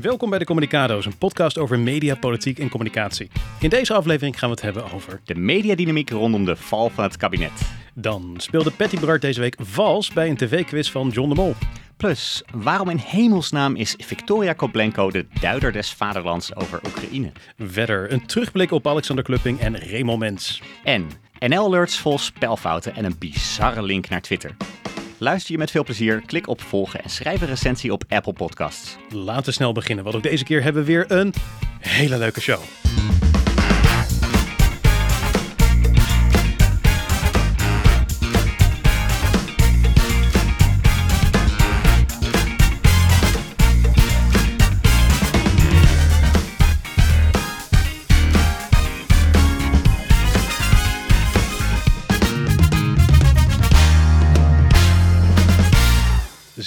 Welkom bij de Communicado's, een podcast over media, politiek en communicatie. In deze aflevering gaan we het hebben over... De mediadynamiek rondom de val van het kabinet. Dan speelde Patty Bart deze week vals bij een tv-quiz van John de Mol. Plus, waarom in hemelsnaam is Victoria Koblenko de duider des vaderlands over Oekraïne? Verder een terugblik op Alexander Klupping en Remo Mens. En NL-alerts vol spelfouten en een bizarre link naar Twitter. Luister je met veel plezier, klik op volgen en schrijf een recensie op Apple Podcasts. Laten we snel beginnen, want ook deze keer hebben we weer een hele leuke show.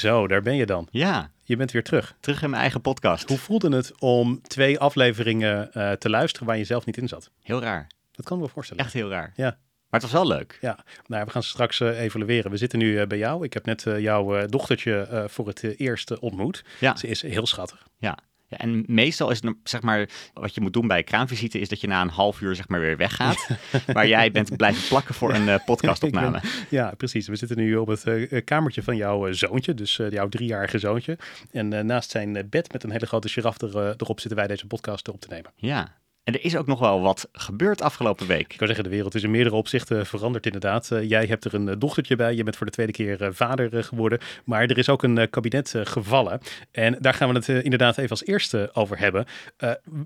Zo, daar ben je dan. Ja, Je bent weer terug. terug in mijn eigen podcast. Hoe voelde het om twee afleveringen eh, te luisteren waar je zelf niet in zat? Heel raar. Dat kan ik me voorstellen. Echt heel raar. Ja. Maar het was wel leuk. Ja, nou, ja, we gaan straks eh, evalueren. We zitten nu eh, bij jou. Ik heb net jouw dochtertje voor het eerst ontmoet. Ja. Ze is heel schattig. Ja. Ja. En meestal is het, zeg maar, wat je moet doen bij een kraamvisite, is dat je na een half uur, zeg maar, weer weggaat. maar jij bent blijven plakken voor een eh, podcastopname. Ben- ja, precies. We zitten nu op het eh, kamertje van jouw zoontje, dus jouw driejarige zoontje. En naast zijn bed met een hele grote er, eh, erop zitten wij deze podcast op te nemen. Ja. En er is ook nog wel wat gebeurd afgelopen week. Ik kan zeggen, de wereld is in meerdere opzichten veranderd inderdaad. Eh, jij hebt er een eh, dochtertje bij. Je bent voor de tweede keer eh, vader geworden. Maar er is ook een kabinet gevallen. En daar gaan we het inderdaad even als eerste over hebben.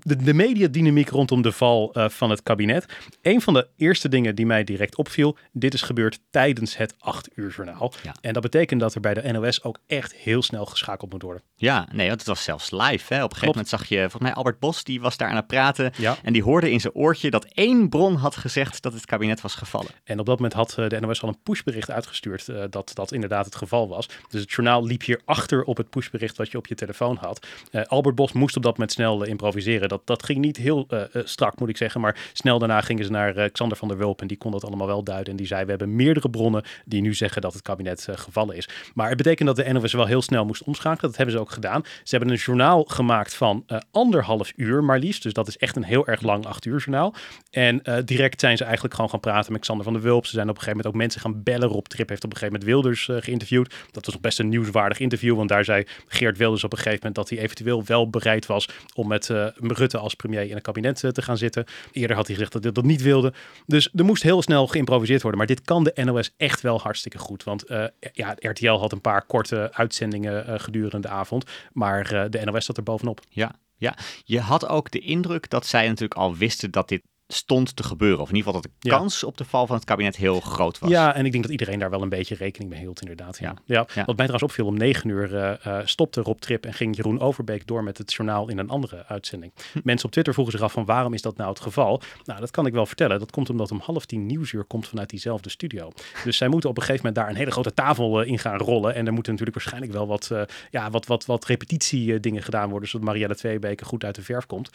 De, de mediadynamiek rondom de val van het kabinet. Een van de eerste dingen die mij direct opviel. Dit is gebeurd tijdens het 8 uur journaal. Ja. En dat betekent dat er bij de NOS ook echt heel snel geschakeld moet worden. Ja, nee, want het was zelfs live. Hè. Op een gegeven moment zag je, volgens mij Albert Bos, die was daar aan het praten. Ja. En die hoorde in zijn oortje dat één bron had gezegd dat het kabinet was gevallen. En op dat moment had eh, de NOS al een pushbericht uitgestuurd eh, dat dat inderdaad het geval was. Dus het journaal liep hier achter op het pushbericht wat je op je telefoon had. Eh, Albert Bos moest op dat moment snel improviseren. Dat, dat ging niet heel strak, moet ik zeggen. Maar snel daarna gingen ze naar Xander van der Wulp en die kon dat allemaal wel duiden. En die zei, we hebben meerdere bronnen die nu zeggen dat het kabinet gevallen is. Maar het betekent dat de NOS wel heel snel moest omschakelen. Dat hebben ze ook gedaan. Ze hebben een journaal gemaakt van anderhalf uur maar liefst. Dus dat is echt een heel erg lang acht uur journaal. En eh, direct zijn ze eigenlijk gewoon gaan praten met Xander van der Wulp. Ze zijn op een gegeven moment ook mensen gaan bellen. Rob Trip heeft op een gegeven moment Wilders eh, geïnterviewd. Dat was nog best een nieuwswaardig interview. Want daar zei Geert Wilders op een gegeven moment dat hij eventueel wel bereid was om met eh, Rutte als premier in een kabinet te gaan zitten. Eerder had hij gezegd dat hij dat niet wilde. Dus er moest heel snel geïmproviseerd worden. Maar dit kan de NOS echt wel hartstikke goed. Want ja, RTL had een paar korte uitzendingen gedurende de avond. Maar de NOS zat er bovenop. Ja, ja. Je had ook de indruk dat zij natuurlijk al wisten dat dit stond te gebeuren. Of in ieder geval dat de Ja. kans op de val van het kabinet heel groot was. Ja, en ik denk dat iedereen daar wel een beetje rekening mee hield, inderdaad. Ja. Ja. Wat mij trouwens opviel, om negen uur eh, eh, stopte Rob Trip en ging Jeroen Overbeek door met het journaal in een andere uitzending. Hm. Mensen op Twitter vroegen zich af van waarom is dat nou het geval? Nou, dat kan ik wel vertellen. Dat komt omdat om half tien nieuwsuur komt vanuit diezelfde studio. Dus zij moeten op een gegeven moment daar een hele grote tafel eh, in gaan rollen. En er moeten natuurlijk waarschijnlijk wel wat, ja, wat, wat, wat repetitie dingen gedaan worden, zodat Marielle Tweebeke goed uit de verf komt.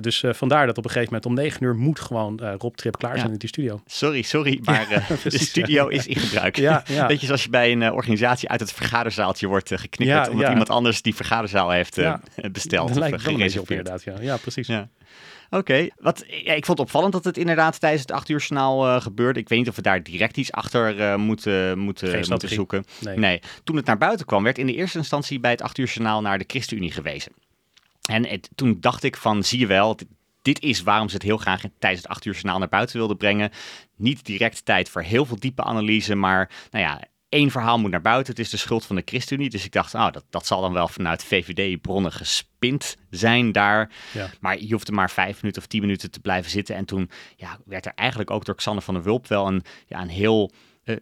Dus vandaar dat op een gegeven moment om negen uur moet gewoon eh, Rob Trip klaar zijn Ja. in die studio. Sorry, sorry, maar eh, de studio is in gebruik. Ja, ja. Beetje zoals je bij een eh, organisatie uit het vergaderzaaltje wordt uh, geknikkerd, Ja, omdat ja. iemand anders die vergaderzaal heeft Ja. besteld Dat of lijkt beetje op gereserveerd. inderdaad. Ja, ja precies. Ja. Oké, wat ja, ik vond het opvallend dat het inderdaad tijdens het acht uur journaal gebeurde. Ik weet niet of we daar direct iets achter moeten, moeten, moeten zoeken. Nee. Nee, toen het naar buiten kwam, werd in de eerste instantie bij het acht uur journaal naar de ChristenUnie gewezen. En het- toen dacht ik van, zie je wel, dit, is waarom ze het heel graag tijdens het acht uur journaal naar buiten wilden brengen. Niet direct tijd voor heel veel diepe analyse, maar nou ja, één verhaal moet naar buiten. Het is de schuld van de ChristenUnie. Dus ik dacht, nou, dat, dat zal dan wel vanuit VVD-bronnen gespind zijn daar. Ja. Maar je hoefde maar vijf minuten of tien minuten te blijven zitten. En toen ja, werd er eigenlijk ook door Xander van der Wulp wel een, ja, een heel eh,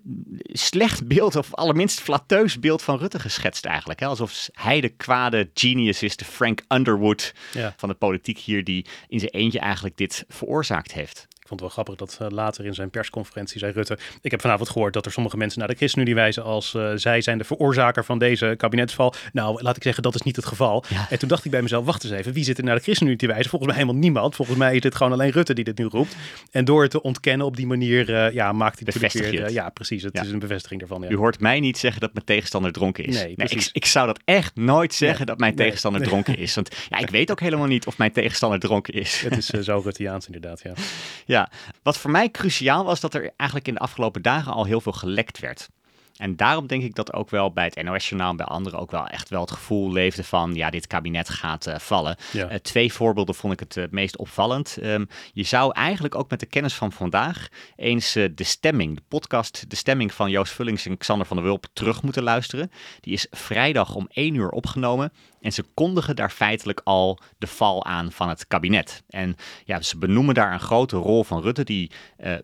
slecht beeld, of allerminst flatteus beeld van Rutte geschetst eigenlijk. Hè? Alsof hij de kwade genius is, de Frank Underwood Ja. van de politiek hier, die in zijn eentje eigenlijk dit veroorzaakt heeft. Vond het wel grappig dat uh, later in zijn persconferentie zei Rutte... ik heb vanavond gehoord dat er sommige mensen naar de ChristenUnie wijzen als uh, zij zijn de veroorzaker van deze kabinetsval. Nou, laat ik zeggen, dat is niet het geval. Ja. En toen dacht ik bij mezelf, wacht eens even, wie zit er naar de ChristenUnie te wijzen? Volgens mij helemaal niemand. Volgens mij is dit gewoon alleen Rutte die dit nu roept. En door het te ontkennen op die manier, uh, ja, maakt hij natuurlijk weer... ja, precies, het ja. is een bevestiging daarvan. Ja. U hoort mij niet zeggen dat mijn tegenstander dronken is. Nee, nee ik, ik, zou dat echt nooit zeggen dat mijn tegenstander dronken is. Want ja, ik weet ook helemaal niet of mijn tegenstander dronken is. Het is zo Rutteaans inderdaad, ja. Ja, wat voor mij cruciaal was dat er eigenlijk in de afgelopen dagen al heel veel gelekt werd. En daarom denk ik dat ook wel bij het NOS-journaal en bij anderen ook wel echt wel het gevoel leefde van, ja, dit kabinet gaat uh, vallen. Uh, twee voorbeelden vond ik het uh, meest opvallend. Um, je zou eigenlijk ook met de kennis van vandaag eens de stemming, de podcast De Stemming van Joost Vullings en Xander van der Wulp terug moeten luisteren. Die is vrijdag om één uur opgenomen. En ze kondigen daar feitelijk al de val aan van het kabinet. En ja, ze benoemen daar een grote rol van Rutte, die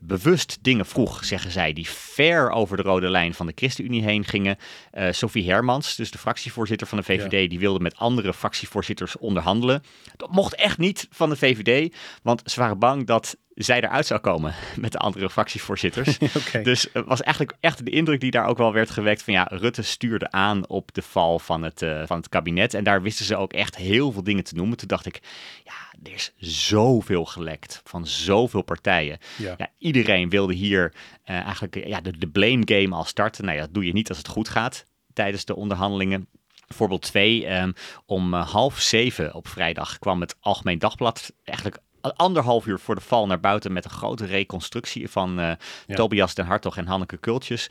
bewust dingen vroeg, zeggen zij, die ver over de rode lijn van de ChristenUnie heen gingen. Uh, Sophie Hermans, dus de fractievoorzitter van de VVD, die wilde met andere fractievoorzitters onderhandelen. Dat mocht echt niet van de VVD, want ze waren bang dat zij eruit zou komen met de andere fractievoorzitters. Dus het was eigenlijk echt de indruk die daar ook wel werd gewekt van ja, Rutte stuurde aan op de val van het, uh, van het kabinet. En daar wisten ze ook echt heel veel dingen te noemen. Toen dacht ik, ja, er is zoveel gelekt van zoveel partijen. Ja. ja iedereen wilde hier uh, eigenlijk ja, de, de blame game al starten. Nou ja, dat doe je niet als het goed gaat tijdens de onderhandelingen. Voorbeeld 2, um, ehm, om half zeven op vrijdag kwam het Algemeen Dagblad eigenlijk anderhalf uur voor de val naar buiten met een grote reconstructie van uh, Tobias den Hartog en Hanneke Kultjes.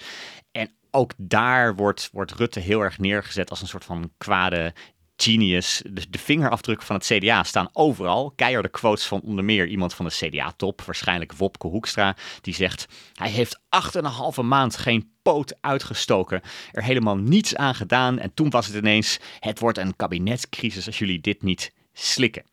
En ook daar wordt, wordt Rutte heel erg neergezet als een soort van kwade genius. De, de vingerafdrukken van het CDA staan overal. Keiharde quotes van onder meer iemand van de CDA-top, waarschijnlijk Wopke Hoekstra, die zegt: Hij heeft acht en een halve maand geen poot uitgestoken, er helemaal niets aan gedaan. En toen was het ineens: Het wordt een kabinetscrisis als jullie dit niet slikken.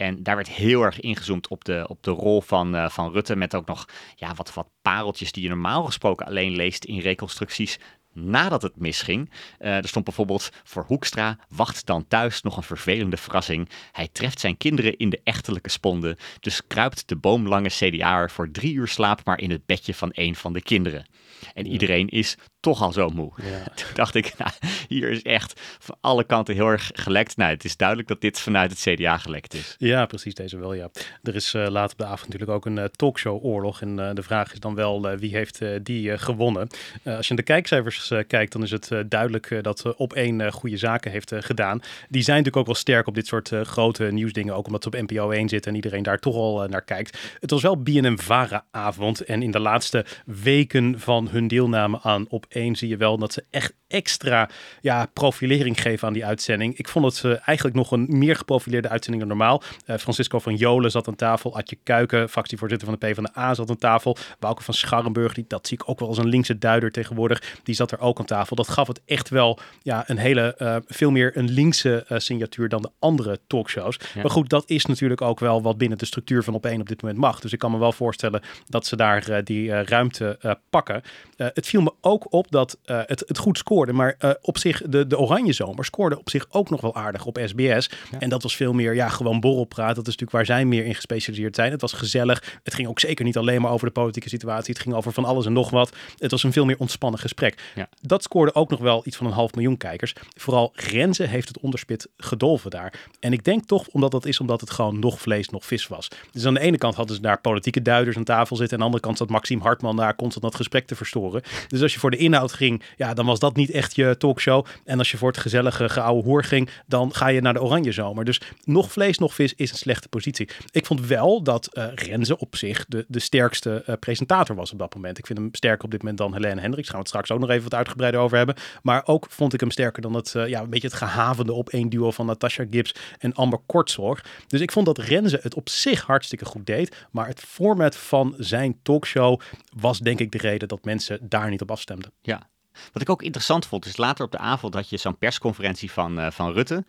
En daar werd heel erg ingezoomd op de, op de rol van, uh, van Rutte. Met ook nog ja, wat, wat pareltjes die je normaal gesproken alleen leest in reconstructies nadat het misging. Uh, er stond bijvoorbeeld voor Hoekstra, wacht dan thuis nog een vervelende verrassing. Hij treft zijn kinderen in de echtelijke sponde, dus kruipt de boomlange CDA'er voor drie uur slaap maar in het bedje van een van de kinderen. En iedereen is toch al zo moe. Ja. Toen dacht ik, nou, hier is echt van alle kanten heel erg gelekt. Nou, het is duidelijk dat dit vanuit het CDA gelekt is. Ja, precies deze wel, ja. Er is uh, later op de avond natuurlijk ook een uh, talkshow-oorlog. En uh, de vraag is dan wel, wie heeft die gewonnen? als je naar de kijkcijfers kijkt, dan is het duidelijk dat op één goede zaken heeft gedaan. Die zijn natuurlijk ook wel sterk op dit soort grote nieuwsdingen. Ook omdat ze op NPO 1 zitten en iedereen daar toch al naar kijkt. Het was wel BNM-Vara-avond. En in de laatste weken van hun deelname aan op één zie je wel dat ze echt extra ja, profilering geven aan die uitzending. Ik vond het uh, eigenlijk nog een meer geprofileerde uitzending dan normaal. Uh, Francisco van Jolen zat aan tafel. Adje Kuiken, fractievoorzitter van de PvdA, zat aan tafel. Bouke van Scharrenburg, die, dat zie ik ook wel als een linkse duider tegenwoordig. Die zat er ook aan tafel. Dat gaf het echt wel ja, een hele, uh, veel meer een linkse signatuur dan de andere talkshows. Maar goed, dat is natuurlijk ook wel wat binnen de structuur van op één op dit moment mag. Dus ik kan me wel voorstellen dat ze daar die ruimte pakken. het viel me ook op dat het, het goed scoort maar uh, op zich, de, de Oranje Zomer scoorde op zich ook nog wel aardig op SBS. En dat was veel meer, ja, gewoon borrelpraat. Dat is natuurlijk waar zij meer in gespecialiseerd zijn. Het was gezellig. Het ging ook zeker niet alleen maar over de politieke situatie. Het ging over van alles en nog wat. Het was een veel meer ontspannen gesprek. Ja. Dat scoorde ook nog wel iets van een half miljoen kijkers. Vooral Renze heeft het onderspit gedolven daar. En ik denk toch, omdat dat is omdat het gewoon nog vlees, nog vis was. Dus aan de ene kant hadden ze daar politieke duiders aan tafel zitten. En aan de andere kant zat Maxime Hartman daar constant dat gesprek te verstoren. Dus als je voor de ging, ja, dan was dat niet echt je talkshow. En als je voor het gezellige geouwe hoer ging, dan ga je naar de oranje zomer. Dus nog vlees, nog vis is een slechte positie. Ik vond wel dat uh, Renze op zich de, de sterkste uh, presentator was op dat moment. Ik vind hem sterker op dit moment dan Helene Hendricks. Gaan we het straks ook nog even wat uitgebreider over hebben. Maar ook vond ik hem sterker dan het, uh, ja, een beetje het gehavende op één duo van Natasha Gibbs en Amber Kortzorg. Dus ik vond dat Renze het op zich hartstikke goed deed. Maar het format van zijn talkshow was denk ik de reden dat mensen daar niet op afstemden. Ja, wat ik ook interessant vond, is later op de avond had je zo'n persconferentie van, uh, van Rutte.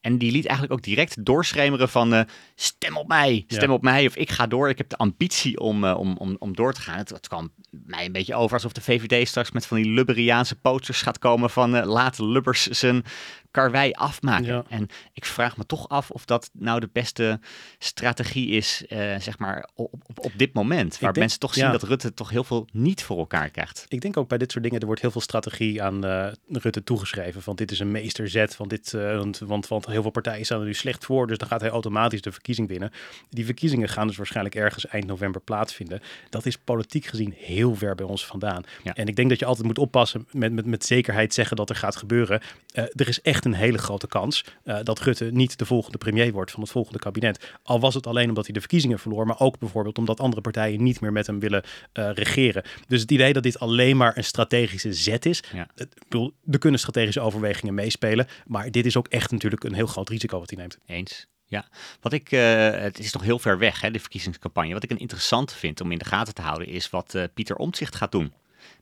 En die liet eigenlijk ook direct doorschemeren van uh, stem op mij, stem op mij of ik ga door. Ik heb de ambitie om, uh, om, om, om door te gaan. Het, het, kwam mij een beetje over alsof de VVD straks met van die Lubberiaanse posters gaat komen van laat Lubbers zijn karwei afmaken. Ja. En ik vraag me toch af of dat nou de beste strategie is, eh, zeg maar, op, op, op dit moment. Waar denk- mensen toch zien ja. dat Rutte toch heel veel niet voor elkaar krijgt. Ik denk ook bij dit soort dingen, er wordt heel veel strategie aan eh, Rutte toegeschreven. Van dit is een meesterzet, van dit, eh, want, want, want heel veel partijen staan er nu slecht voor. Dus dan gaat hij automatisch de verkiezing winnen. Die verkiezingen gaan dus waarschijnlijk ergens eind november plaatsvinden. Dat is politiek gezien heel ver bij ons vandaan. Ja. En ik denk dat je altijd moet oppassen met, met, met zekerheid zeggen dat er gaat gebeuren. Er is echt een hele grote kans eh, dat Rutte niet de volgende premier wordt van het volgende kabinet. Al was het alleen omdat hij de verkiezingen verloor, maar ook bijvoorbeeld omdat andere partijen niet meer met hem willen eh, regeren. Dus het idee dat dit alleen maar een strategische zet is. Ja. het- Ik bedoel, er kunnen strategische overwegingen meespelen, maar dit is ook echt natuurlijk een heel groot risico wat hij neemt. Eens. Ja, wat ik, eh, het is nog heel ver weg, hè, de verkiezingscampagne. Wat ik een interessant vind om in de gaten te houden, is wat Pieter Omtzigt gaat doen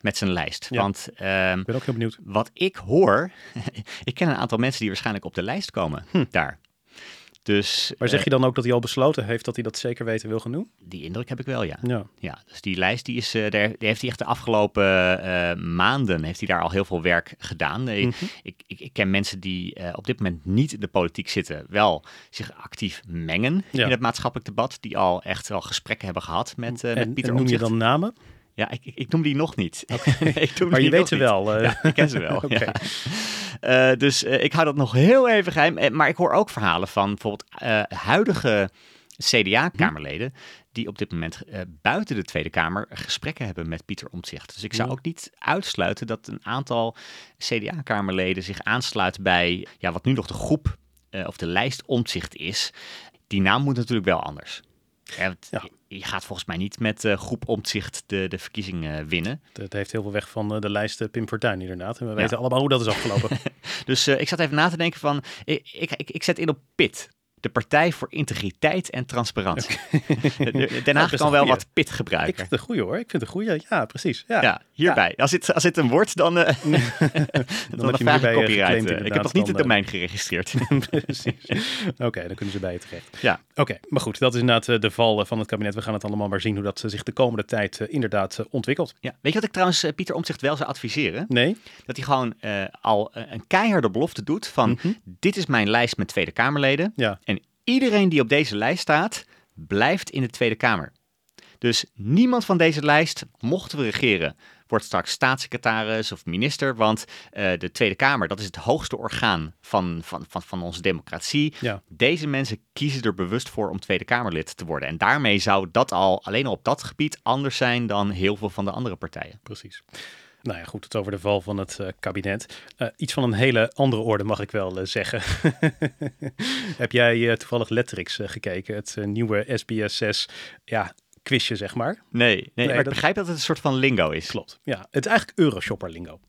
met zijn lijst. Ja. Want ehm, Ik ben ook heel benieuwd. wat ik hoor, ik ken een aantal mensen die waarschijnlijk op de lijst komen daar. Dus Hm. Maar zeg je dan ook dat hij al besloten heeft dat hij dat zeker weten wil gaan doen? eh, die indruk heb ik wel, ja. Ja. Ja, dus die lijst die is, eh, daar, die heeft hij echt de afgelopen eh, maanden heeft hij daar al heel veel werk gedaan. Eh, Mhm. ik, ik, ik ken mensen die eh, op dit moment niet in de politiek zitten, wel zich actief mengen Ja. in het maatschappelijk debat, die al echt wel gesprekken hebben gehad met, eh, En, met Pieter en noem je dan namen? Ja, ik, ik, ik noem die nog niet. ik noem Maar je weet ze niet. wel. eh. Ja, ik ken ze wel. Ja. Eh, dus eh, ik hou dat nog heel even geheim. Eh, maar ik hoor ook verhalen van bijvoorbeeld huidige CDA-kamerleden... die op dit moment buiten de Tweede Kamer gesprekken hebben met Pieter Omtzigt. Dus ik zou ook niet uitsluiten dat een aantal CDA-kamerleden zich aansluit bij... Ja, wat nu nog de groep of de lijst Omtzigt is. Die naam moet natuurlijk wel anders. Ja. Je, gaat volgens mij niet met eh, groep Omtzigt de, de verkiezingen winnen. Het heeft heel veel weg van eh, de lijst eh, Pim Fortuyn inderdaad. En we Ja. weten allemaal hoe dat is afgelopen. Dus eh, ik zat even na te denken van, ik, ik, ik, ik zet in op PIT. De Partij voor Integriteit en Transparantie. De- Den Haag kan wel goeie. wat PIT ik gebruiken. vind het een goeie hoor. Ik vind het een goeie. Ja, precies. Ja. Ja, hierbij. Als, dit, als dit een wordt, dan, eh dan, je hem vraag ik eh, copyright. eh. ik heb nog niet het dan, domein geregistreerd. Precies. Oké, dan kunnen ze bij je terecht. ja, Oké, maar goed, dat is inderdaad de val van het kabinet. We gaan het allemaal maar zien hoe dat zich de komende tijd inderdaad ontwikkelt. ja. Weet je wat ik trouwens Pieter Omtzigt wel zou adviseren? Nee? Dat hij gewoon al een keiharde belofte doet van, Mhm. dit is mijn lijst met Tweede Kamerleden. Ja. En iedereen die op deze lijst staat, blijft in de Tweede Kamer. Dus niemand van deze lijst, mochten we regeren, wordt straks staatssecretaris of minister. Want eh, de Tweede Kamer, dat is het hoogste orgaan van, van, van, van onze democratie. Ja. Deze mensen kiezen er bewust voor om Tweede Kamerlid te worden. En daarmee zou dat al alleen al op dat gebied anders zijn dan heel veel van de andere partijen. Precies. Nou ja, goed, het over de val van het eh, kabinet. Eh, iets van een hele andere orde mag ik wel eh, zeggen. Heb jij toevallig Lettrix eh, gekeken? Het nieuwe SBS 6 ja, quizje, zeg maar. Nee, nee, maar ik begrijp dat het een soort van lingo is. Klopt. Ja, het is eigenlijk Euroshopper lingo.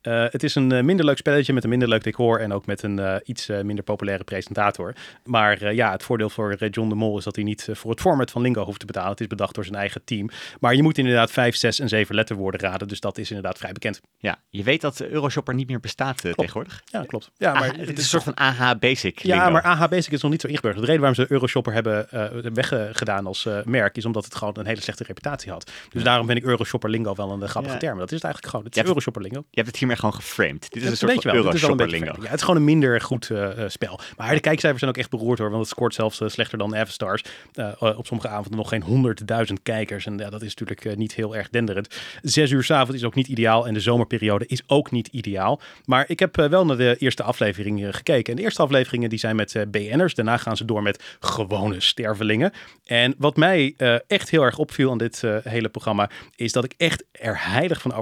Eh, het is een eh, minder leuk spelletje met een minder leuk decor en ook met een eh, iets minder populaire presentator. Maar ja, het voordeel voor John de Mol is dat hij niet voor het format van Lingo hoeft te betalen. Het is bedacht door zijn eigen team. Maar je moet inderdaad vijf, zes en zeven letterwoorden raden. Dus dat is inderdaad vrij bekend. Ja, je weet dat Euroshopper niet meer bestaat tegenwoordig. Ja, klopt. Ja, maar Ah, het is een soort van AH Basic Ja, lingo. maar AH Basic is nog niet zo ingeburgerd. De reden waarom ze Euroshopper hebben weggedaan als merk is omdat het gewoon een hele slechte reputatie had. Dus daarom vind ik Euroshopper lingo wel een grappige Ja. term. Dat is het eigenlijk gewoon. Het is Euroshopper lingo. Hebt het hiermee gewoon geframed. Dit is een soort van vreemd. Ja, het is gewoon een minder goed eh, eh, spel. Maar de kijkcijfers zijn ook echt beroerd hoor. Want het scoort zelfs eh, slechter dan Avastars. Eh, op sommige avonden nog geen honderdduizend kijkers. En ja, dat is natuurlijk niet heel erg denderend. Zes uur s'avonds is ook niet ideaal. En de zomerperiode is ook niet ideaal. Maar ik heb wel naar de eerste aflevering eh, gekeken. En de eerste afleveringen die zijn met BN'ers. Daarna gaan ze door met gewone stervelingen. En wat mij echt heel erg opviel aan dit hele programma... is dat ik echt er heilig van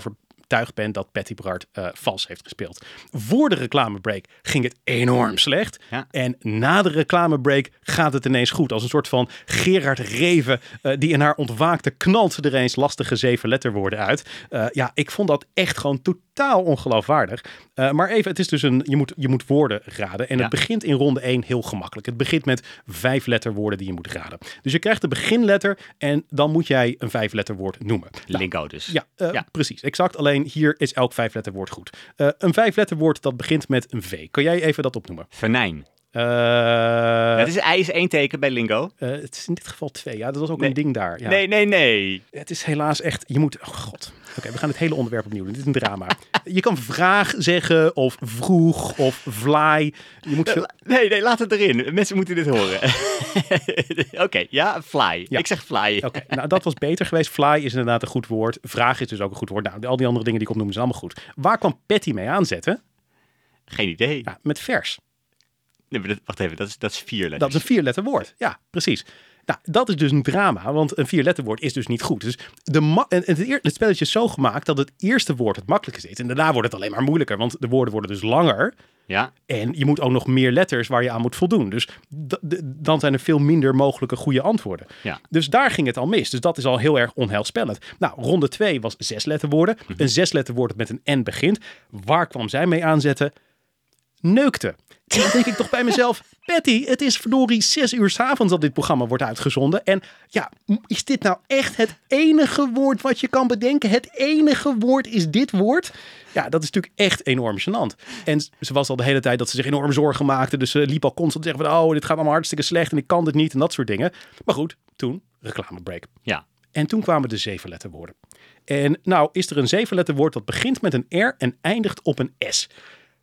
overtuigd ben dat Patty Bart eh, vals heeft gespeeld. Voor de reclamebreak ging het enorm slecht. Ja. En na de reclamebreak gaat het ineens goed. Als een soort van Gerard Reven eh, die in haar ontwaakte knalt er eens lastige zeven letterwoorden uit. Eh, ja, ik vond dat echt gewoon totaal ongeloofwaardig. Eh, maar even, het is dus een, je moet, je moet woorden raden. En Ja. het begint in ronde 1 heel gemakkelijk. Het begint met vijf letterwoorden die je moet raden. Dus je krijgt de beginletter en dan moet jij een vijf letterwoord noemen. Nou, Lingo dus. ja, eh, Ja. precies. Exact. Alleen hier is elk vijfletterwoord goed. Eh, een vijfletterwoord dat begint met een V. Kan jij even dat opnoemen? Venijn, Eh, het is I is één teken bij Lingo. eh, het is in dit geval twee. Ja, dat was ook Nee. een ding daar. Ja. Nee, nee, nee. Het is helaas echt, je moet, oh god. Oké, we gaan het hele onderwerp opnieuw doen. Dit is een drama. Je kan vraag zeggen of vroeg of fly. Je moet veel... Nee, nee, laat het erin. Mensen moeten dit horen. Oké, ja, fly. Ja. Ik zeg fly. Oké, nou dat was beter geweest. Fly is inderdaad een goed woord. Vraag is dus ook een goed woord. Nou, al die andere dingen die ik opnoem zijn allemaal goed. Waar kwam Patty mee aanzetten? Geen idee. Ja, met vers. Nee, dat- wacht even, dat is, dat is vier letters. Dat is een vierletter woord. Ja, precies. Nou, dat is dus een drama, want een vierletterwoord is dus niet goed. Dus de en het, spelletje is zo gemaakt dat het eerste woord het makkelijkste is. En daarna wordt het alleen maar moeilijker, want de woorden worden dus langer. Ja, En je moet ook nog meer letters waar je aan moet voldoen. Dus dan zijn er veel minder mogelijke goede antwoorden. ja. Dus daar ging het al mis. Dus dat is al heel erg onheilspellend. Nou, ronde 2 was zes letterwoorden. Een zes letterwoord dat met een N begint. Waar kwam zij mee aanzetten? Neukte. En dan denk ik toch bij mezelf, Patty, het is verdorie zes uur 's avonds dat dit programma wordt uitgezonden. En ja, is dit nou echt het enige woord wat je kan bedenken? Het enige woord is dit woord? Ja, dat is natuurlijk echt enorm gênant. En ze was al de hele tijd dat ze zich enorm zorgen maakte. Dus ze liep al constant te zeggen van, oh, dit gaat allemaal hartstikke slecht en ik kan dit niet en dat soort dingen. Maar goed, toen, reclamebreak. Ja. En toen kwamen de zevenletterwoorden. En nou is er een zevenletterwoord dat begint met een R en eindigt op een S.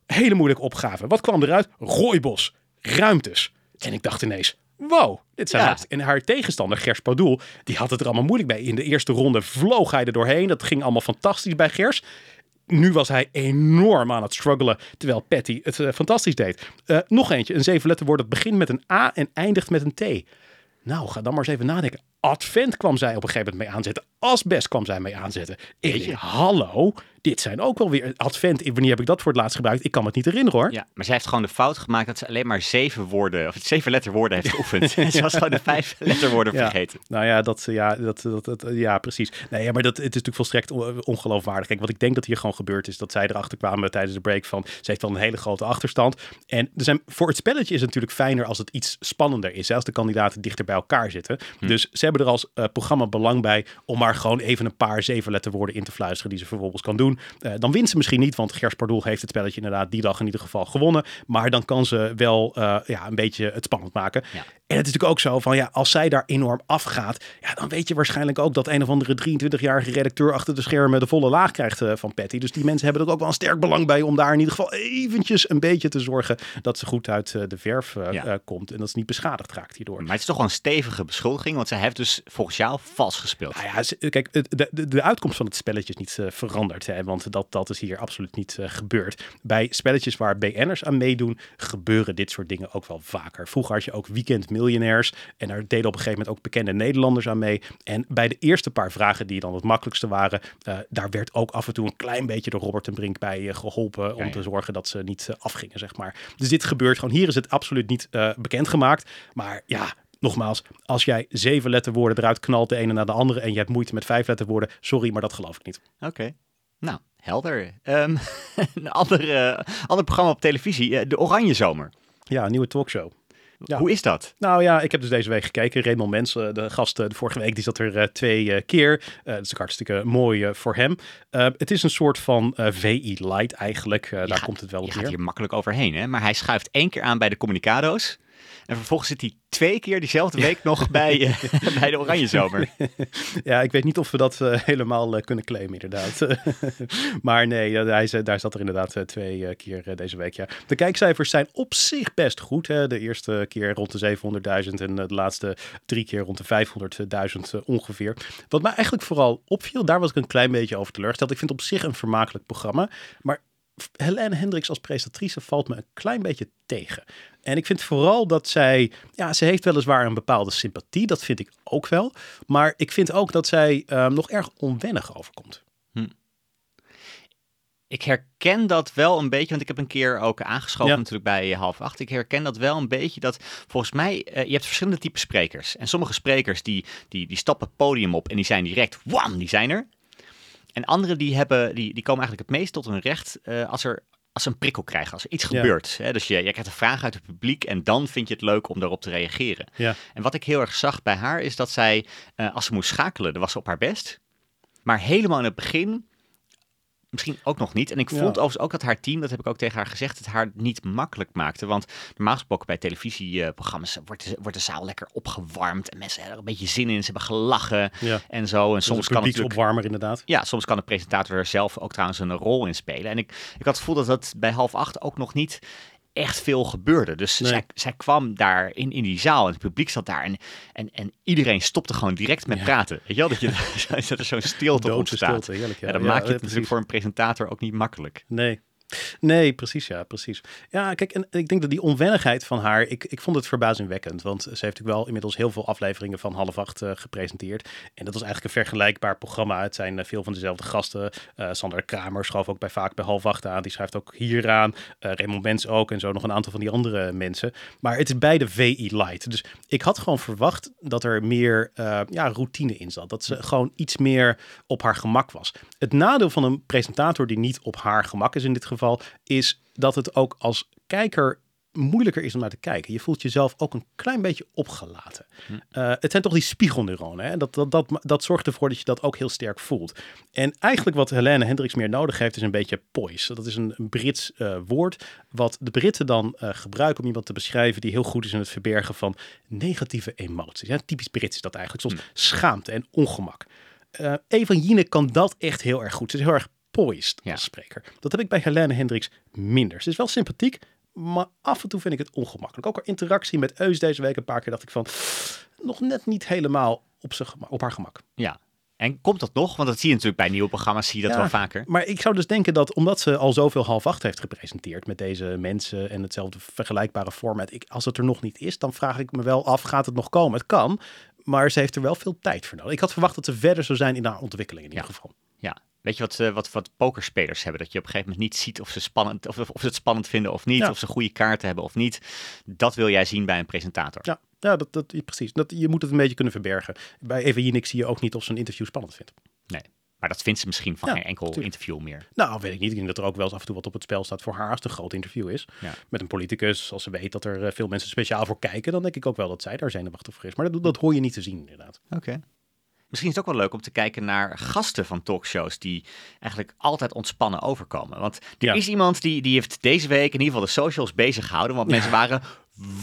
Hele moeilijke opgave. Wat kwam eruit? Rooibos. Ruimtes. En ik dacht ineens, wow, dit zijn Ja. En haar tegenstander, Gers Pardoel, die had het er allemaal moeilijk bij. In de eerste ronde vloog hij er doorheen. Dat ging allemaal fantastisch bij Gers. Nu was hij enorm aan het struggelen, terwijl Patty het eh, fantastisch deed. Eh, nog eentje, een zevenletterwoord dat begint met een A en eindigt met een T. Nou, ga dan maar eens even nadenken. Advent kwam zij op een gegeven moment mee aanzetten. Asbest kwam zij mee aanzetten. Ik denk, hallo, dit zijn ook wel weer... Advent, wanneer heb ik dat voor het laatst gebruikt? Ik kan me het niet herinneren hoor. ja, maar zij heeft gewoon de fout gemaakt dat ze alleen maar zeven woorden, of zeven letterwoorden heeft geoefend. ze was gewoon de vijf letterwoorden Ja. vergeten. Nou ja, dat, ja, dat, dat, dat- ja, precies. Nee, ja, maar dat, het is natuurlijk volstrekt on- ongeloofwaardig. Kijk, wat ik denk dat hier gewoon gebeurd is, dat zij erachter kwamen tijdens de break van, ze heeft wel een hele grote achterstand. En er zijn, voor het spelletje is het natuurlijk fijner als het iets spannender is, hè, als de kandidaten dichter bij elkaar zitten. Dus ze hebben er als eh, programma belang bij om maar gewoon even een paar zevenletterwoorden in te fluisteren die ze vervolgens kan doen. Eh, dan wint ze misschien niet, want Gers Pardoel heeft het spelletje inderdaad die dag in ieder geval gewonnen. Maar dan kan ze wel eh, ja, een beetje het spannend maken. Ja. En het is natuurlijk ook zo van ja, als zij daar enorm afgaat, ja, dan weet je waarschijnlijk ook dat een of andere 23-jarige redacteur achter de schermen de volle laag krijgt eh, van Patty. Dus die mensen hebben er ook wel een sterk belang bij om daar in ieder geval eventjes een beetje te zorgen dat ze goed uit eh, de verf eh, Ja. komt en dat ze niet beschadigd raakt hierdoor. Maar het is toch wel een stevige beschuldiging, want zij heeft dus volgens jou vals gespeeld. Nou ja, kijk, de, de, de uitkomst van het spelletje is niet veranderd. Hè, want dat, dat is hier absoluut niet gebeurd. Bij spelletjes waar BN'ers aan meedoen, gebeuren dit soort dingen ook wel vaker. Vroeger had je ook weekendmiljonairs. En daar deden op een gegeven moment ook bekende Nederlanders aan mee. En bij de eerste paar vragen, die dan het makkelijkste waren, eh, daar werd ook af en toe een klein beetje door Robert en Brink bij eh, geholpen. Om Ja, ja. te zorgen dat ze niet eh, afgingen, zeg maar. Dus dit gebeurt gewoon. Hier is het absoluut niet bekendgemaakt. Maar ja, nogmaals, als jij zeven letterwoorden eruit knalt, de ene na de andere, en je hebt moeite met vijf letterwoorden, sorry, maar dat geloof ik niet. Oké. Nou, helder. Ehm, een ander, ander programma op televisie, De Oranje Zomer. Ja, een nieuwe talkshow. Ja. Hoe is dat? Nou ja, ik heb dus deze week gekeken. Raymond Mens, de gast eh, de vorige week, die zat er eh, twee eh, keer. Eh dat is ook hartstikke mooi voor hem. Eh, het is een soort van eh, VI Light eigenlijk. Daar gaat- komt het wel Je op gaat hier makkelijk overheen, hè? Maar hij schuift één keer aan bij de Communicado's. En vervolgens zit hij twee keer diezelfde week nog bij, eh, bij de Oranje Zomer. Ja, ik weet niet of we dat eh, helemaal eh, kunnen claimen, inderdaad. maar nee, hij, daar zat er inderdaad twee keer deze week. Ja. De kijkcijfers zijn op zich best goed. Hè. De eerste keer rond de 700.000 en de laatste drie keer rond de 500.000 eh, ongeveer. Wat mij eigenlijk vooral opviel, daar was ik een klein beetje over teleurgesteld. Ik vind het op zich een vermakelijk programma. Maar Helene Hendricks als presentatrice valt me een klein beetje tegen. En ik vind vooral dat zij, ja, ze heeft weliswaar een bepaalde sympathie, dat vind ik ook wel. Maar ik vind ook dat zij ehm, nog erg onwennig overkomt. Ik herken dat wel een beetje, want ik heb een keer ook aangeschoven Ja. natuurlijk bij half acht. Ik herken dat wel een beetje, dat volgens mij, eh, je hebt verschillende typen sprekers. En sommige sprekers die, die, die stappen het podium op en die zijn direct, wam, die zijn er. En anderen die, hebben, die, die komen eigenlijk het meest tot hun recht eh, als er als ze een prikkel krijgen, als er iets Ja. gebeurt. Hè? Dus je, je krijgt een vraag uit het publiek en dan vind je het leuk om daarop te reageren. Ja. En wat ik heel erg zag bij haar is dat zij, eh, als ze moest schakelen, dan was ze op haar best. Maar helemaal in het begin misschien ook nog niet. En ik Ja. vond overigens ook dat haar team, dat heb ik ook tegen haar gezegd, het haar niet makkelijk maakte. Want normaal gesproken bij televisieprogramma's wordt de, wordt de zaal lekker opgewarmd. En mensen hebben er een beetje zin in. Ze hebben gelachen Ja. en zo. En Soms soms kan natuurlijk... opwarmer inderdaad. Ja, soms kan de presentator er zelf ook trouwens een rol in spelen. En ik, ik had het gevoel dat dat bij half acht ook nog niet echt veel gebeurde. Dus Nee. zij, zij kwam daar in, in die zaal en het publiek zat daar. En, en, en iedereen stopte gewoon direct met Ja. praten. Weet je wel, dat, je, dat er zo'n stilte Doodse ontstaat. stilte, heerlijk. Ja, Ja, dan Ja, maak je eh, het natuurlijk voor een presentator ook niet makkelijk. Nee. Nee, precies, ja, precies. Ja, kijk, en ik denk dat die onwennigheid van haar, ik, ik vond het verbazingwekkend. Want ze heeft natuurlijk wel inmiddels heel veel afleveringen van half acht eh, gepresenteerd. En dat was eigenlijk een vergelijkbaar programma. Het zijn eh, veel van dezelfde gasten. Eh, Sander Kramer schoof ook bij vaak bij half acht aan. Die schrijft ook hier aan. Eh, Raymond Mens ook. En zo nog een aantal van die andere mensen. Maar het is beide VI Light. Dus ik had gewoon verwacht dat er meer ja, routine in zat. Dat ze gewoon iets meer op haar gemak was. Het nadeel van een presentator die niet op haar gemak is in dit geval, is dat het ook als kijker moeilijker is om naar te kijken. Je voelt jezelf ook een klein beetje opgelaten. Eh, het zijn toch die spiegelneuronen. Hè? Dat, dat, dat, dat zorgt ervoor dat je dat ook heel sterk voelt. En eigenlijk wat Helene Hendricks meer nodig heeft, is een beetje poise. Dat is een, een Brits eh, woord, wat de Britten dan eh, gebruiken om iemand te beschrijven die heel goed is in het verbergen van negatieve emoties. Ja, typisch Brits is dat eigenlijk, zoals schaamte en ongemak. Eh Eva Jinek kan dat echt heel erg goed. Ze is heel erg Ja. spreker. Dat heb ik bij Helene Hendricks minder. Ze is wel sympathiek, maar af en toe vind ik het ongemakkelijk. Ook haar interactie met Eus deze week een paar keer dacht ik van... nog net niet helemaal op, zijn op haar gemak. Ja. En komt dat nog? Want dat zie je natuurlijk bij nieuwe programma's, zie je dat Ja. wel vaker. Maar ik zou dus denken dat omdat ze al zoveel half acht heeft gepresenteerd met deze mensen en hetzelfde vergelijkbare format, ik, als het er nog niet is, dan vraag ik me wel af, gaat het nog komen? Het kan, maar ze heeft er wel veel tijd voor nodig. Ik had verwacht dat ze verder zou zijn in haar ontwikkeling in ieder geval. Ja. Weet je wat, eh, wat, wat pokerspelers hebben? Dat je op een gegeven moment niet ziet of ze, spannend, of, of ze het spannend vinden of niet. Ja. Of ze goede kaarten hebben of niet. Dat wil jij zien bij een presentator. Ja, ja dat, dat, precies. Dat, je moet het een beetje kunnen verbergen. Bij Eva Jinek zie je ook niet of ze een interview spannend vindt. Nee. Maar dat vindt ze misschien van Ja, geen enkel tuurlijk. interview meer. Nou, weet ik niet. Ik denk dat er ook wel eens af en toe wat op het spel staat voor haar als het een groot interview is. Ja. Met een politicus, als ze weet dat er eh, veel mensen speciaal voor kijken, dan denk ik ook wel dat zij daar zenuwachtig voor is. Maar dat, dat hoor je niet te zien, inderdaad. Oké. Misschien is het ook wel leuk om te kijken naar gasten van talkshows die eigenlijk altijd ontspannen overkomen. Want er Ja. is iemand die, die heeft deze week in ieder geval de socials bezig gehouden. Want mensen waren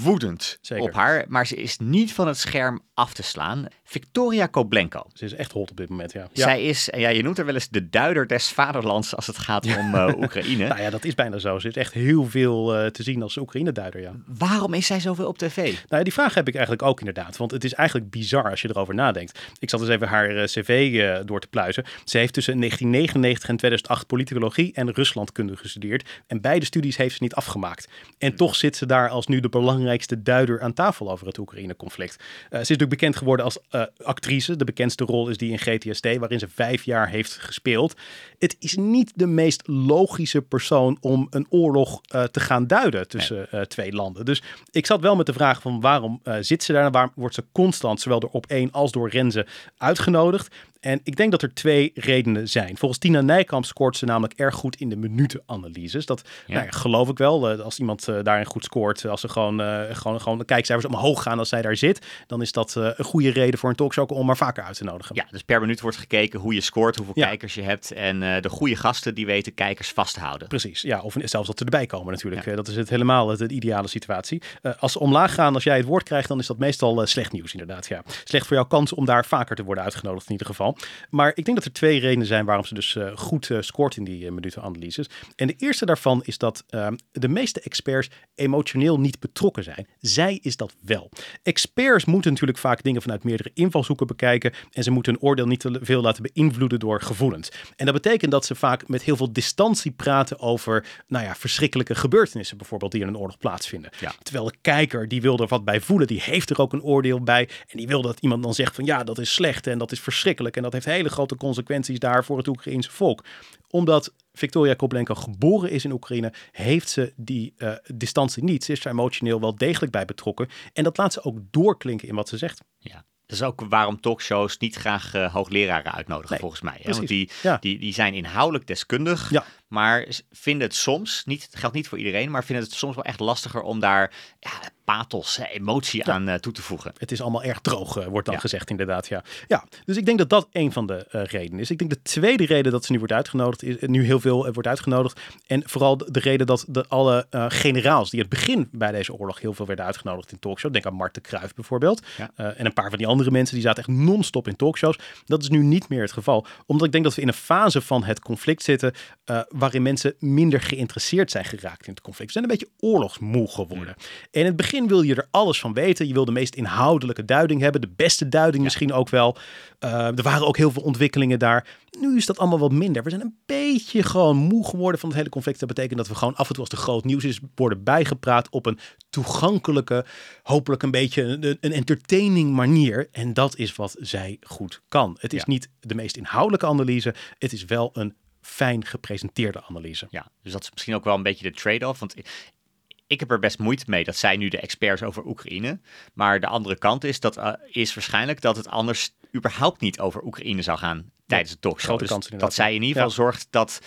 woedend Zeker. op haar. Maar ze is niet van het scherm af te slaan. Victoria Koblenko. Ze is echt hot op dit moment, ja. ja. Zij is, ja, je noemt haar wel eens de duider des vaderlands als het gaat om eh, Oekraïne. Nou ja, dat is bijna zo. Ze is echt heel veel eh, te zien als Oekraïne-duider, ja. Waarom is zij zoveel op tv? Nou, ja, die vraag heb ik eigenlijk ook inderdaad. Want het is eigenlijk bizar als je erover nadenkt. Ik zat dus even haar eh, cv door te pluizen. Ze heeft tussen 1999 en 2008 politicologie en Ruslandkunde gestudeerd. En beide studies heeft ze niet afgemaakt. En toch zit ze daar als nu de belangrijkste duider aan tafel over het Oekraïne-conflict. Eh, ze is natuurlijk bekend geworden als eh, actrice. De bekendste rol is die in GTST, waarin ze vijf jaar heeft gespeeld. Het is niet de meest logische persoon om een oorlog eh, te gaan duiden tussen twee landen. Dus ik zat wel met de vraag van waarom zit ze daar? Waarom wordt ze constant, zowel door op één als door Renze, uitgenodigd? En ik denk dat er twee redenen zijn. Volgens Tina Nijkamp scoort ze namelijk erg goed in de minutenanalyses. Dat Ja. nou ja, geloof ik wel. Eh, als iemand eh, daarin goed scoort, als ze gewoon, eh, gewoon, gewoon de kijkcijfers omhoog gaan als zij daar zit, dan is dat eh, een goede reden voor een talkshow om haar vaker uit te nodigen. Ja, dus per minuut wordt gekeken hoe je scoort, hoeveel Ja. kijkers je hebt. En eh, de goede gasten die weten kijkers vast te houden. Precies, ja, of zelfs dat ze erbij komen natuurlijk. Eh, Dat is het helemaal het, de ideale situatie. Eh, als ze omlaag gaan, als jij het woord krijgt, dan is dat meestal eh, slecht nieuws inderdaad. Ja. Slecht voor jouw kans om daar vaker te worden uitgenodigd in ieder geval. Maar ik denk dat er twee redenen zijn waarom ze dus eh, goed eh, scoort in die eh, minutenanalyses. En de eerste daarvan is dat eh, de meeste experts emotioneel niet betrokken zijn. Zij is dat wel. Experts moeten natuurlijk vaak dingen vanuit meerdere invalshoeken bekijken en ze moeten een oordeel niet te veel laten beïnvloeden door gevoelens. En dat betekent dat ze vaak met heel veel distantie praten over, nou ja, verschrikkelijke gebeurtenissen bijvoorbeeld die in een oorlog plaatsvinden. Ja. Terwijl de kijker, die wil er wat bij voelen, die heeft er ook een oordeel bij en die wil dat iemand dan zegt van ja, dat is slecht en dat is verschrikkelijk en dat heeft hele grote consequenties daar voor het Oekraïense volk. Omdat Victoria Koblenko geboren is in Oekraïne, heeft ze die eh, distantie niet. Ze is er emotioneel wel degelijk bij betrokken en dat laat ze ook doorklinken in wat ze zegt. Ja. Dat is ook waarom talkshows niet graag eh, hoogleraren uitnodigen, Nee, volgens mij. Hè? Want die, Ja. die, die zijn inhoudelijk deskundig, Ja. Maar vinden het soms, niet, het geldt niet voor iedereen, maar vinden het soms wel echt lastiger om daar ja, pathos, emotie aan eh, toe te voegen. Het is allemaal erg droog, eh, wordt dan Ja. gezegd inderdaad. Ja. ja, dus ik denk dat dat een van de eh, redenen is. Ik denk de tweede reden dat ze nu wordt uitgenodigd, is, nu heel veel wordt uitgenodigd. En vooral de, de reden dat de, alle generaals die het begin bij deze oorlog heel veel werden uitgenodigd in talkshows. Denk aan Marten Kruijf bijvoorbeeld. En een paar van die andere mensen die zaten echt non-stop in talkshows. Dat is nu niet meer het geval. Omdat ik denk dat we in een fase van het conflict zitten waarin mensen minder geïnteresseerd zijn geraakt in het conflict. Ze zijn een beetje oorlogsmoe geworden. En in het begin wil je er alles van weten. Je wil de meest inhoudelijke duiding hebben. De beste duiding misschien ook wel. Eh, er waren ook heel veel ontwikkelingen daar. Nu is dat allemaal wat minder. We zijn een beetje gewoon moe geworden van het hele conflict. Dat betekent dat we gewoon af en toe als er groot nieuws is, worden bijgepraat op een toegankelijke, hopelijk een beetje een, een entertaining manier. En dat is wat zij goed kan. Het is Ja. niet de meest inhoudelijke analyse. Het is wel een fijn gepresenteerde analyse. Ja, dus dat is misschien ook wel een beetje de trade-off. Want ik, heb er best moeite mee dat zij nu de experts over Oekraïne. Maar de andere kant is, dat, eh, is waarschijnlijk dat het anders überhaupt niet over Oekraïne zou gaan tijdens het talkshow. Dus dat zij in ieder ja. geval zorgt dat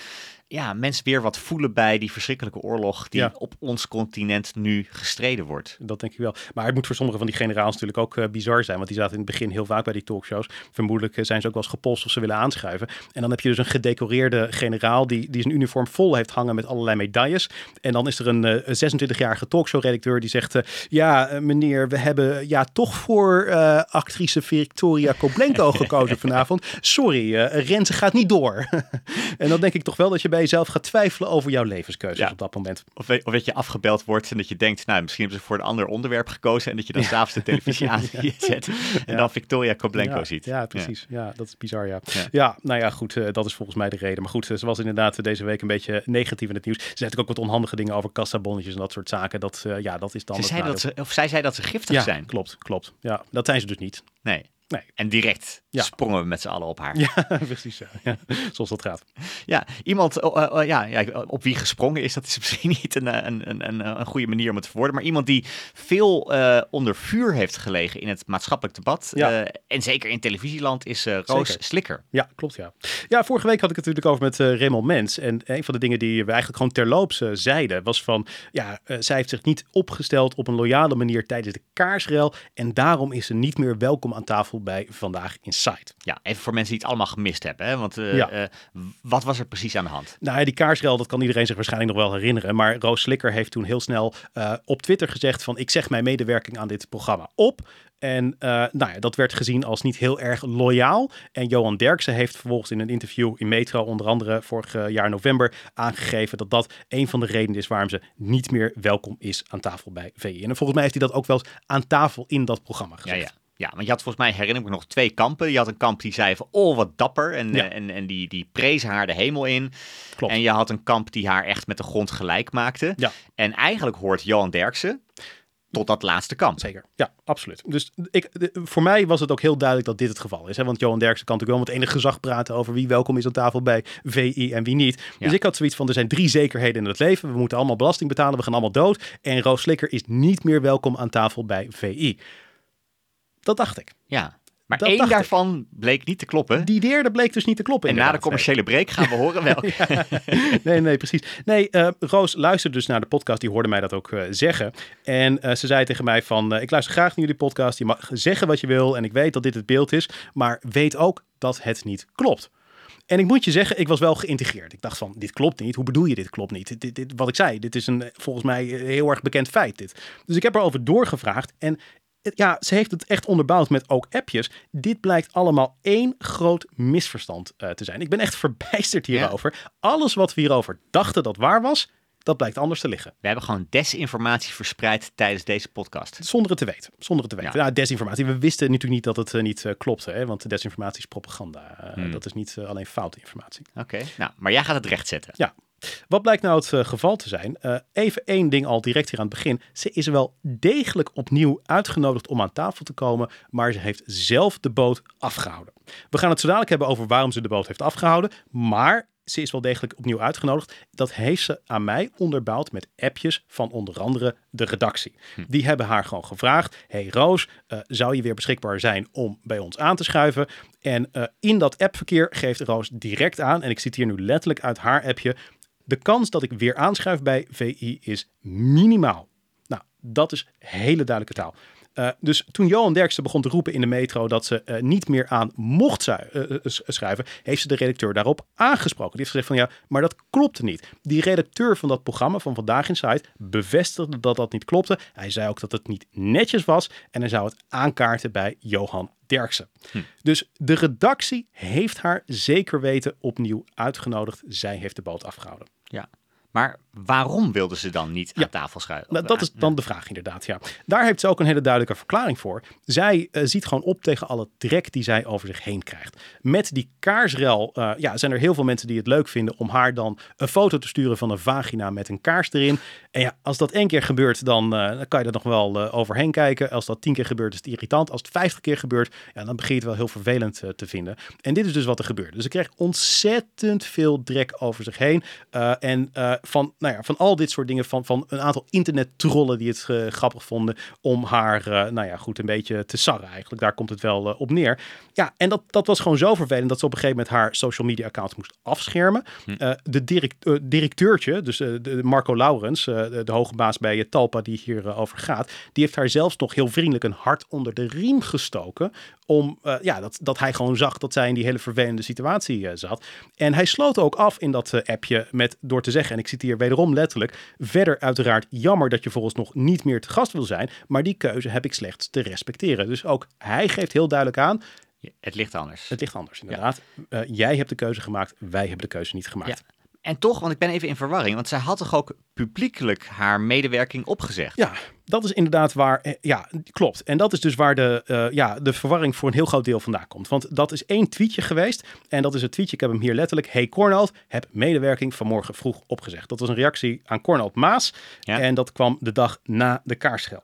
ja, mensen weer wat voelen bij die verschrikkelijke oorlog die Ja. op ons continent nu gestreden wordt. Dat denk ik wel. Maar het moet voor sommige van die generaals natuurlijk ook eh, bizar zijn. Want die zaten in het begin heel vaak bij die talkshows. Vermoedelijk eh, zijn ze ook wel eens gepolst of ze willen aanschuiven. En dan heb je dus een gedecoreerde generaal die, die zijn uniform vol heeft hangen met allerlei medailles. En dan is er een eh, 26-jarige talkshow-redacteur die zegt... eh, ja, eh, meneer, we hebben ja toch voor eh, actrice Victoria Koblenko gekozen vanavond. Sorry, eh Renze gaat niet door. en dan denk ik toch wel dat je bij jezelf gaat twijfelen over jouw levenskeuzes Ja. op dat moment. Of, weet- of dat je afgebeld wordt en dat je denkt, nou, misschien hebben ze voor een ander onderwerp gekozen. En dat je dan s'avonds de televisie aanzet en Ja. dan Victoria Koblenko ziet. Ja, precies. Ja. dat is bizar, ja. Ja. nou ja, goed, eh, dat is volgens mij de reden. Maar goed, eh, ze was inderdaad eh, deze week een beetje negatief in het nieuws. Ze zei natuurlijk ook wat onhandige dingen over kassabonnetjes en dat soort zaken. Dat, ja, dat is dan Ze zei dat ze, of zij zei dat ze giftig zijn. klopt, klopt. Ja, dat zijn ze dus niet. Nee. Nee. En direct Ja. sprongen we met z'n allen op haar. Ja, precies. Ja. Ja, zoals dat gaat. Ja, iemand oh, eh, eh, ja, ja, op wie gesprongen is, dat is misschien niet een, eh, een, een, een, een goede manier om het te verwoorden. Maar iemand die veel eh, onder vuur heeft gelegen in het maatschappelijk debat. Ja. eh, en zeker in televisieland is Roos Zeker. Slikker. Ja, klopt ja. Ja, vorige week had ik het natuurlijk over met eh Raymond Mens. En een van de dingen die we eigenlijk gewoon terloops zeiden was van... Ja, zij heeft zich niet opgesteld op een loyale manier tijdens de kaarsrel. En daarom is ze niet meer welkom aan tafel bij Vandaag Inside. Ja, even voor mensen die het allemaal gemist hebben. Hè? Want eh, Ja. eh, wat was er precies aan de hand? Nou ja, die kaarsrel, dat kan iedereen zich waarschijnlijk nog wel herinneren. Maar Roos Slikker heeft toen heel snel eh, op Twitter gezegd van... ik zeg mijn medewerking aan dit programma op. En nou ja, dat werd gezien als niet heel erg loyaal. En Johan Derksen heeft vervolgens in een interview in Metro... onder andere vorig jaar november aangegeven... dat dat een van de redenen is waarom ze niet meer welkom is aan tafel bij VI. En volgens mij heeft hij dat ook wel eens aan tafel in dat programma gezegd. ja. Ja, want je had volgens mij, herinner ik me nog, twee kampen. Je had een kamp die zei van, oh, wat dapper. En, Ja. en, en die, die prezen haar de hemel in. Klopt. En je had een kamp die haar echt met de grond gelijk maakte. Ja. En eigenlijk hoort Johan Derksen tot dat laatste kamp. Zeker, ja, absoluut. Dus ik, de- voor mij was het ook heel duidelijk dat dit het geval is. Hè? Want Johan Derksen kan natuurlijk wel met enig gezag praten over wie welkom is aan tafel bij VI en wie niet. Dus Ja. ik had zoiets van, er zijn drie zekerheden in het leven. We moeten allemaal belasting betalen, we gaan allemaal dood. En Roos Slikker is niet meer welkom aan tafel bij VI. Dat dacht ik. Ja. Maar Dat één ik. daarvan bleek niet te kloppen. Die derde bleek dus niet te kloppen. en na de commerciële break gaan we horen welke. nee, nee, precies. Nee, eh, Roos luisterde dus naar de podcast. Die hoorde mij dat ook eh, zeggen. En eh, ze zei tegen mij van... ik luister graag naar jullie podcast. Je mag zeggen wat je wil. En ik weet dat dit het beeld is. Maar weet ook dat het niet klopt. En ik moet je zeggen, ik was wel geïntegreerd. Ik dacht van, dit klopt niet. Hoe bedoel je dit klopt niet? Dit, dit, dit- wat ik zei, dit is een volgens mij heel erg bekend feit. Dit. Dus ik heb erover doorgevraagd. En ja, ze heeft het echt onderbouwd met ook appjes. Dit blijkt allemaal één groot misverstand eh, te zijn. Ik ben echt verbijsterd hierover. Alles wat we hierover dachten dat waar was, dat blijkt anders te liggen. We hebben gewoon desinformatie verspreid tijdens deze podcast. Zonder het te weten. Zonder het te weten. Ja. Ja. desinformatie. We wisten natuurlijk niet dat het eh, niet eh, klopte. Hè? Want desinformatie is propaganda. Hmm. Dat is niet alleen foute informatie. Oké, nou, maar jij gaat het rechtzetten. Ja. Wat blijkt nou het eh, geval te zijn? Eh, even één ding al direct hier aan het begin. Ze is wel degelijk opnieuw uitgenodigd om aan tafel te komen, maar ze heeft zelf de boot afgehouden. We gaan het zo dadelijk hebben over waarom ze de boot heeft afgehouden, maar ze is wel degelijk opnieuw uitgenodigd. Dat heeft ze aan mij onderbouwd met appjes van onder andere de redactie. Die hebben haar gewoon gevraagd: Hey Roos, eh, zou je weer beschikbaar zijn om bij ons aan te schuiven? En in dat appverkeer geeft Roos direct aan, en ik citeer nu letterlijk uit haar appje: De kans dat ik weer aanschuif bij VI is minimaal. Nou, dat is hele duidelijke taal. Uh, dus toen Johan Derksen begon te roepen in de metro dat ze uh, niet meer aan mocht uh, schrijven, heeft ze de redacteur daarop aangesproken. Die heeft gezegd van ja, maar dat klopte niet. Die redacteur van dat programma van Vandaag in Site bevestigde dat dat niet klopte. Hij zei ook dat het niet netjes was en hij zou het aankaarten bij Johan Derksen. Hm. Dus de redactie heeft haar zeker weten opnieuw uitgenodigd. Zij heeft de boot afgehouden. Ja, maar waarom wilden ze dan niet aan tafel schuiven? Nou, dat is dan de vraag inderdaad, ja. Daar heeft ze ook een hele duidelijke verklaring voor. Zij uh, ziet gewoon op tegen alle drek die zij over zich heen krijgt. Met die kaarsrel uh, ja, zijn er heel veel mensen die het leuk vinden om haar dan een foto te sturen van een vagina met een kaars erin. En ja, als dat één keer gebeurt, dan, uh, dan kan je er nog wel overheen kijken. Als dat tien keer gebeurt, is het irritant. Als het vijftig keer gebeurt, ja, dan begin je het wel heel vervelend te vinden. En dit is dus wat er gebeurt. Dus ze krijgt ontzettend veel drek over zich heen. en van, nou ja, van al dit soort dingen, van, van een aantal internet-trollen die het uh, grappig vonden om haar, uh, nou ja, goed, een beetje te sarren eigenlijk. Daar komt het wel uh, op neer. Ja, en dat, dat was gewoon zo vervelend dat ze op een gegeven moment haar social media account moest afschermen. Hm. de direct, directeurtje, dus de Marco Laurens, de, de, hoge baas bij Talpa die hierover gaat, die heeft haar zelfs nog heel vriendelijk een hart onder de riem gestoken om, ja, dat, dat hij gewoon zag dat zij in die hele vervelende situatie zat. En hij sloot ook af in dat appje met door te zeggen, en ik citeer wederom letterlijk. Verder uiteraard jammer dat je volgens nog niet meer te gast wil zijn, maar die keuze heb ik slechts te respecteren. Dus ook hij geeft heel duidelijk aan, het ligt anders. Het ligt anders, inderdaad. Ja. Uh, jij hebt de keuze gemaakt, wij hebben de keuze niet gemaakt. Ja. En toch, want ik ben even in verwarring, want zij had toch ook publiekelijk haar medewerking opgezegd? Ja, dat is inderdaad waar, eh, ja, klopt. En dat is dus waar de, uh, ja, de verwarring voor een heel groot deel vandaan komt. Want dat is één tweetje geweest. En dat is het tweetje, ik heb hem hier letterlijk. Hey Cornald, heb medewerking vanmorgen vroeg opgezegd. Dat was een reactie aan Cornald Maas. Ja. En dat kwam de dag na de kaarschel.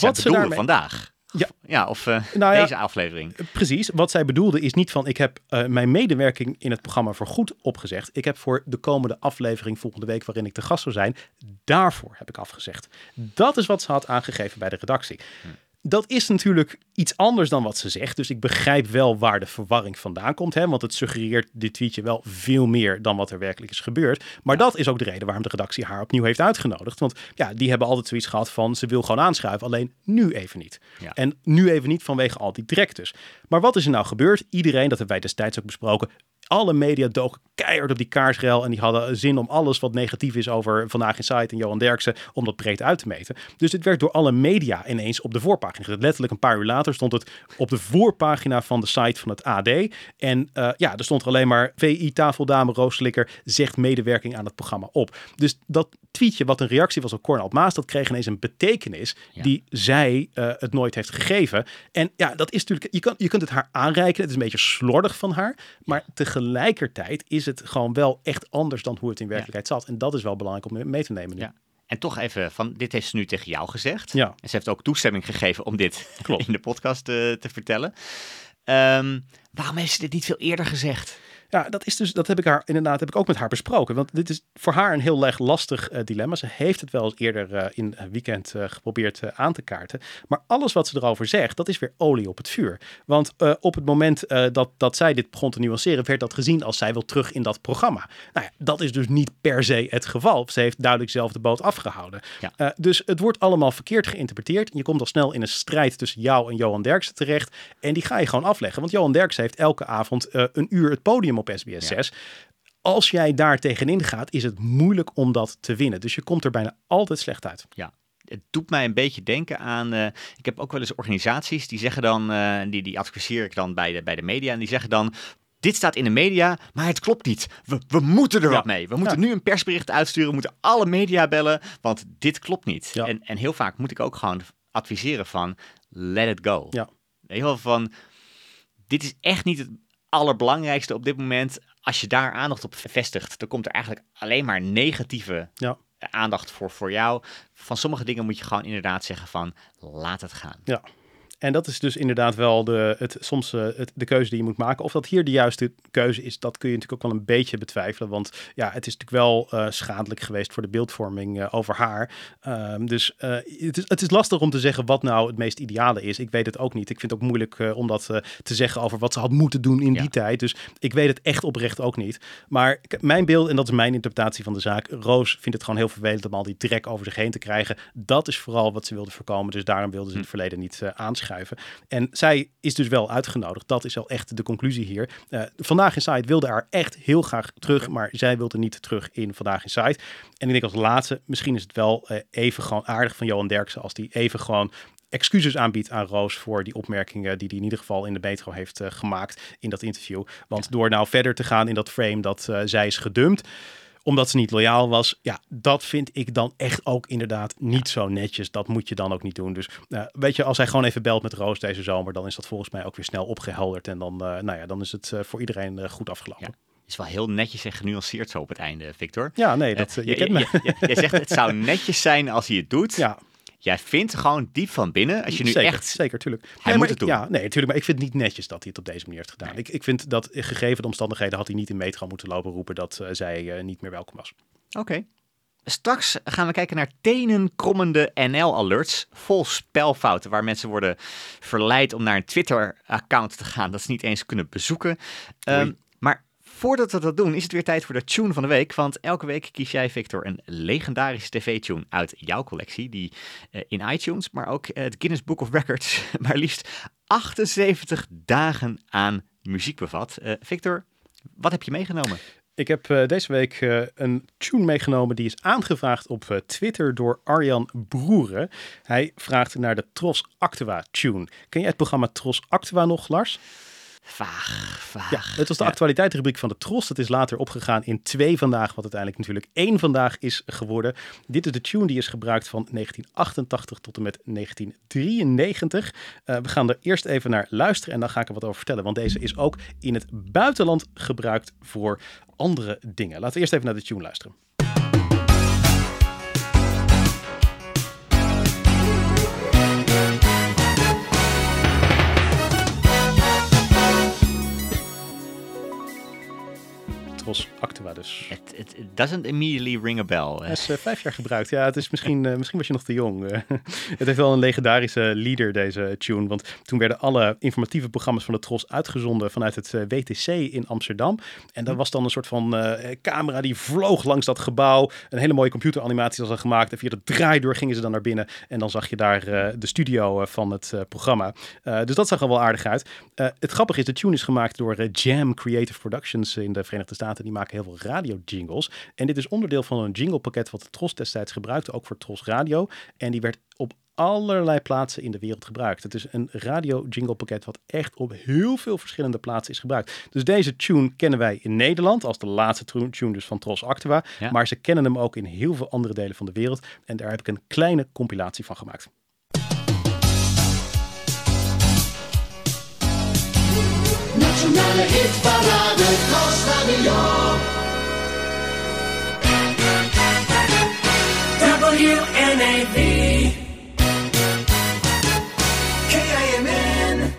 Wat ze daarmee... vandaag. Ja, ja of uh, nou ja, deze aflevering. Precies. Wat zij bedoelde is niet van ik heb uh, mijn medewerking in het programma voor goed opgezegd. Ik heb voor de komende aflevering volgende week waarin ik te gast zou zijn, daarvoor heb ik afgezegd. Dat is wat ze had aangegeven bij de redactie. Hm. Dat is natuurlijk iets anders dan wat ze zegt. Dus ik begrijp wel waar de verwarring vandaan komt. Hè? Want het suggereert dit tweetje wel veel meer dan wat er werkelijk is gebeurd. Maar dat is ook de reden waarom de redactie haar opnieuw heeft uitgenodigd. Want ja, die hebben altijd zoiets gehad van ze wil gewoon aanschuiven. Alleen nu even niet. En nu even niet vanwege al die drek dus. Maar wat is er nou gebeurd? Iedereen, dat hebben wij destijds ook besproken, alle media doken keihard op die kaarsrel. En die hadden zin om alles wat negatief is over Vandaag in Site en Johan Derksen, om dat breed uit te meten. Dus dit werd door alle media ineens op de voorpagina. Letterlijk een paar uur later stond het op de voorpagina van de site van het AD. En uh, ja, er stond alleen maar VI tafeldame Roos Slikker zegt medewerking aan het programma op. Dus dat tweetje wat een reactie was op Cornel Maas, dat kreeg ineens een betekenis die zij uh, het nooit heeft gegeven. En ja, dat is natuurlijk, je, kan, je kunt het haar aanreiken. Het is een beetje slordig van haar, maar tegelijk tegelijkertijd is het gewoon wel echt anders dan hoe het in werkelijkheid zat. En dat is wel belangrijk om mee te nemen nu. Ja. En toch even van, dit heeft ze nu tegen jou gezegd. Ja. En ze heeft ook toestemming gegeven om dit Klopt. in de podcast te, eh, te vertellen. Um, waarom heeft ze dit niet veel eerder gezegd? Ja, dat is dus, dat heb ik haar inderdaad, heb ik ook met haar besproken. Want dit is voor haar een heel erg lastig uh, dilemma. Ze heeft het wel eens eerder uh, in een weekend uh, geprobeerd aan te kaarten. Maar alles wat ze erover zegt, dat is weer olie op het vuur. Want op het moment dat, dat zij dit begon te nuanceren, werd dat gezien als zij wil terug in dat programma. Nou ja, dat is dus niet per se het geval. Ze heeft duidelijk zelf de boot afgehouden. Ja. dus het wordt allemaal verkeerd geïnterpreteerd. Je komt al snel in een strijd tussen jou en Johan Derksen terecht. En die ga je gewoon afleggen. Want Johan Derksen heeft elke avond een uur het podium op SBS 6. Als jij daar tegenin gaat, is het moeilijk om dat te winnen. Dus je komt er bijna altijd slecht uit. Ja, het doet mij een beetje denken aan. Uh, ik heb ook wel eens organisaties die zeggen dan, uh, die, die adviseer ik dan bij de, bij de media. En die zeggen dan. Dit staat in de media, maar het klopt niet. We, we moeten er wat mee. We moeten nu een persbericht uitsturen. We moeten alle media bellen, want dit klopt niet. Ja. En, en heel vaak moet ik ook gewoon adviseren van let it go. Ja. Heel van, dit is echt niet het allerbelangrijkste op dit moment, als je daar aandacht op vestigt, dan komt er eigenlijk alleen maar negatieve ja. aandacht voor, voor jou. Van sommige dingen moet je gewoon inderdaad zeggen van, laat het gaan. Ja. En dat is dus inderdaad wel de, het, soms uh, het, de keuze die je moet maken. Of dat hier de juiste keuze is, dat kun je natuurlijk ook wel een beetje betwijfelen. Want ja, het is natuurlijk wel uh, schadelijk geweest voor de beeldvorming uh, over haar. Um, dus het, is, het is lastig om te zeggen wat nou het meest ideale is. Ik weet het ook niet. Ik vind het ook moeilijk om dat te zeggen over wat ze had moeten doen in ja. die tijd. Dus ik weet het echt oprecht ook niet. Maar mijn beeld, en dat is mijn interpretatie van de zaak. Roos vindt het gewoon heel vervelend om al die trek over zich heen te krijgen. Dat is vooral wat ze wilde voorkomen. Dus daarom wilde ze het hm. verleden niet uh, En zij is dus wel uitgenodigd. Dat is al echt de conclusie hier. Uh, Vandaag in Site wilde haar echt heel graag terug, maar zij wilde niet terug in Vandaag in Site. En ik denk als laatste, misschien is het wel uh, even gewoon aardig van Johan Derksen als die even gewoon excuses aanbiedt aan Roos voor die opmerkingen die hij in ieder geval in de metro heeft uh, gemaakt in dat interview. Want door nou verder te gaan in dat frame dat zij is gedumpt, omdat ze niet loyaal was. Ja, dat vind ik dan echt ook inderdaad niet zo netjes. Dat moet je dan ook niet doen. Dus uh, weet je, als hij gewoon even belt met Roos deze zomer, dan is dat volgens mij ook weer snel opgehelderd. En dan, uh, nou ja, dan is het uh, voor iedereen goed afgelopen. Ja is wel heel netjes en genuanceerd zo op het einde, Victor. Ja, nee, dat, je, kent me. Je, zegt het zou netjes zijn als hij het doet. Ja jij vindt gewoon diep van binnen, als je nu zeker, echt... Zeker, tuurlijk. Hij nee, moet het doen. Ja, nee, natuurlijk. Maar ik vind het niet netjes dat hij het op deze manier heeft gedaan. Nee. Ik, ik vind dat gegeven de omstandigheden had hij niet in metro moeten lopen roepen dat uh, zij uh, niet meer welkom was. Oké. Okay. Straks gaan we kijken naar tenenkrommende NL-alerts. Vol spelfouten waar mensen worden verleid om naar een Twitter-account te gaan dat ze niet eens kunnen bezoeken. Um, maar Voordat we dat doen, is het weer tijd voor de tune van de week. Want elke week kies jij, Victor, een legendarische tv-tune uit jouw collectie. Die uh, in iTunes, maar ook uh, het Guinness Book of Records, maar liefst 78 dagen aan muziek bevat. Uh, Victor, wat heb je meegenomen? Ik heb deze week een tune meegenomen die is aangevraagd op Twitter door Arjan Broeren. Hij vraagt naar de Tros Actua tune. Ken jij het programma Tros Actua nog, Lars? Vaag, vaag. Ja, het was de actualiteitsrubriek van de Tros. Dat is later opgegaan in twee vandaag, wat uiteindelijk natuurlijk één vandaag is geworden. Dit is de tune die is gebruikt van 1988 tot en met 1993. Uh, we gaan er eerst even naar luisteren en dan ga ik er wat over vertellen. Want deze is ook in het buitenland gebruikt voor andere dingen. Laten we eerst even naar de tune luisteren. Dus. It, it, it, doesn't immediately ring a bell. Hij is uh, vijf jaar gebruikt. Ja, het is misschien, uh, misschien was je nog te jong. Uh, het heeft wel een legendarische leader, deze tune. Want toen werden alle informatieve programma's van de Tros uitgezonden vanuit het WTC in Amsterdam. En daar was dan een soort van camera die vloog langs dat gebouw. Een hele mooie computeranimatie was dan gemaakt. En via de draaideur gingen ze dan naar binnen. En dan zag je daar de studio van het programma. dus dat zag er wel aardig uit. het grappige is, de tune is gemaakt door Jam Creative Productions in de Verenigde Staten. Die maken heel veel radio-jingles. En dit is onderdeel van een jinglepakket wat de Tros destijds gebruikte, ook voor Tros Radio. En die werd op allerlei plaatsen in de wereld gebruikt. Het is een radio-jingle pakket wat echt op heel veel verschillende plaatsen is gebruikt. Dus deze tune kennen wij in Nederland als de laatste tune dus van Tros Actua. Ja. Maar ze kennen hem ook in heel veel andere delen van de wereld. En daar heb ik een kleine compilatie van gemaakt. Nationale hitparade Tros Radio. WNAV. KIMN.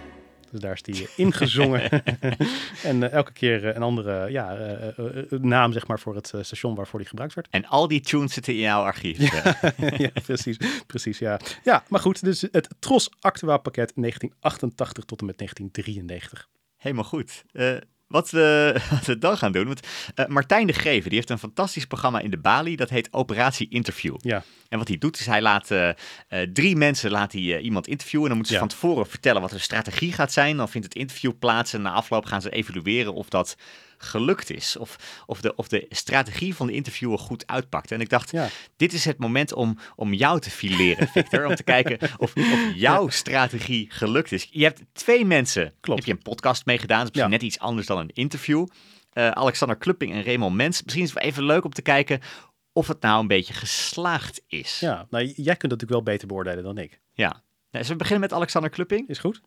Dus daar is die ingezongen. en uh, elke keer uh, een andere ja, uh, naam zeg maar, voor het station waarvoor die gebruikt werd. En al die tunes zitten in jouw archief. ja, ja, precies. precies ja. ja, maar goed. Dus het Tros Actua pakket 1988 tot en met 1993. Helemaal goed. Wat, we, wat we dan gaan doen. Want uh, Martijn de Geven die heeft een fantastisch programma in de Bali. Dat heet Operatie Interview. Ja. En wat hij doet is hij laat uh, drie mensen laat hij, iemand interviewen. En dan moeten ze ja. van tevoren vertellen wat de strategie gaat zijn. Dan vindt het interview plaats. En na afloop gaan ze evalueren of dat gelukt is. Of, of, de, of de strategie van de interviewer goed uitpakt. En ik dacht, ja. dit is het moment om, om jou te fileren, Victor. om te kijken of, of jouw strategie gelukt is. Je hebt twee mensen, Klopt. heb je een podcast mee gedaan. Dat is misschien ja. net iets anders dan een interview. Uh, Alexander Klupping en Raymond Mens. Misschien is het even leuk om te kijken of het nou een beetje geslaagd is. Ja, nou jij kunt dat natuurlijk wel beter beoordelen dan ik. Ja. Nou, zullen we beginnen met Alexander Klupping? Is goed.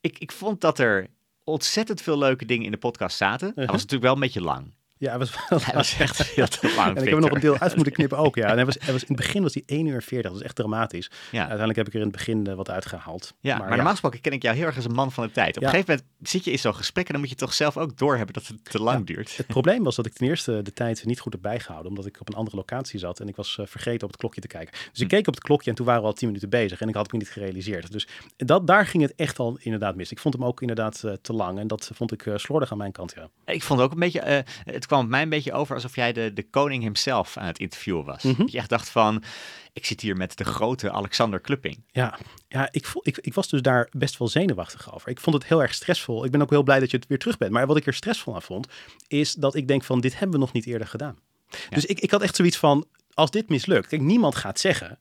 Ik, ik vond dat er ontzettend veel leuke dingen in de podcast zaten. Uh -huh. Hij was natuurlijk wel een beetje lang. Ja, hij was wel Hij was echt veel te lang. En ik heb er nog een deel uit moeten knippen ook, ja. En hij was, hij was, in het begin was hij 1 uur 40, dat is echt dramatisch. Ja. Uiteindelijk heb ik er in het begin uh, wat uitgehaald. Ja, maar, maar normaal gesproken ken ik jou heel erg als een man van de tijd. Op ja. een gegeven moment zit je in zo'n gesprek en dan moet je toch zelf ook doorhebben dat het te lang duurt. Het probleem was dat ik ten eerste de tijd niet goed heb bijgehouden, omdat ik op een andere locatie zat en ik was uh, vergeten op het klokje te kijken. Dus ik hm. keek op het klokje en toen waren we al 10 minuten bezig en ik had het me niet gerealiseerd. Dus dat, daar ging het echt al inderdaad mis. Ik vond hem ook inderdaad uh, te lang en dat vond ik slordig aan mijn kant, ja. Ik vond ook een beetje, het kwam op mij een beetje over alsof jij de, de koning hemzelf aan het interviewen was. Mm -hmm. Dat je echt dacht van, ik zit hier met de grote Alexander Klupping. Ja, ja ik, voel, ik, ik was dus daar best wel zenuwachtig over. Ik vond het heel erg stressvol. Ik ben ook heel blij dat je het weer terug bent. Maar wat ik er stressvol aan vond, is dat ik denk van, dit hebben we nog niet eerder gedaan. Ja. Dus ik, ik had echt zoiets van, als dit mislukt, kijk, niemand gaat zeggen,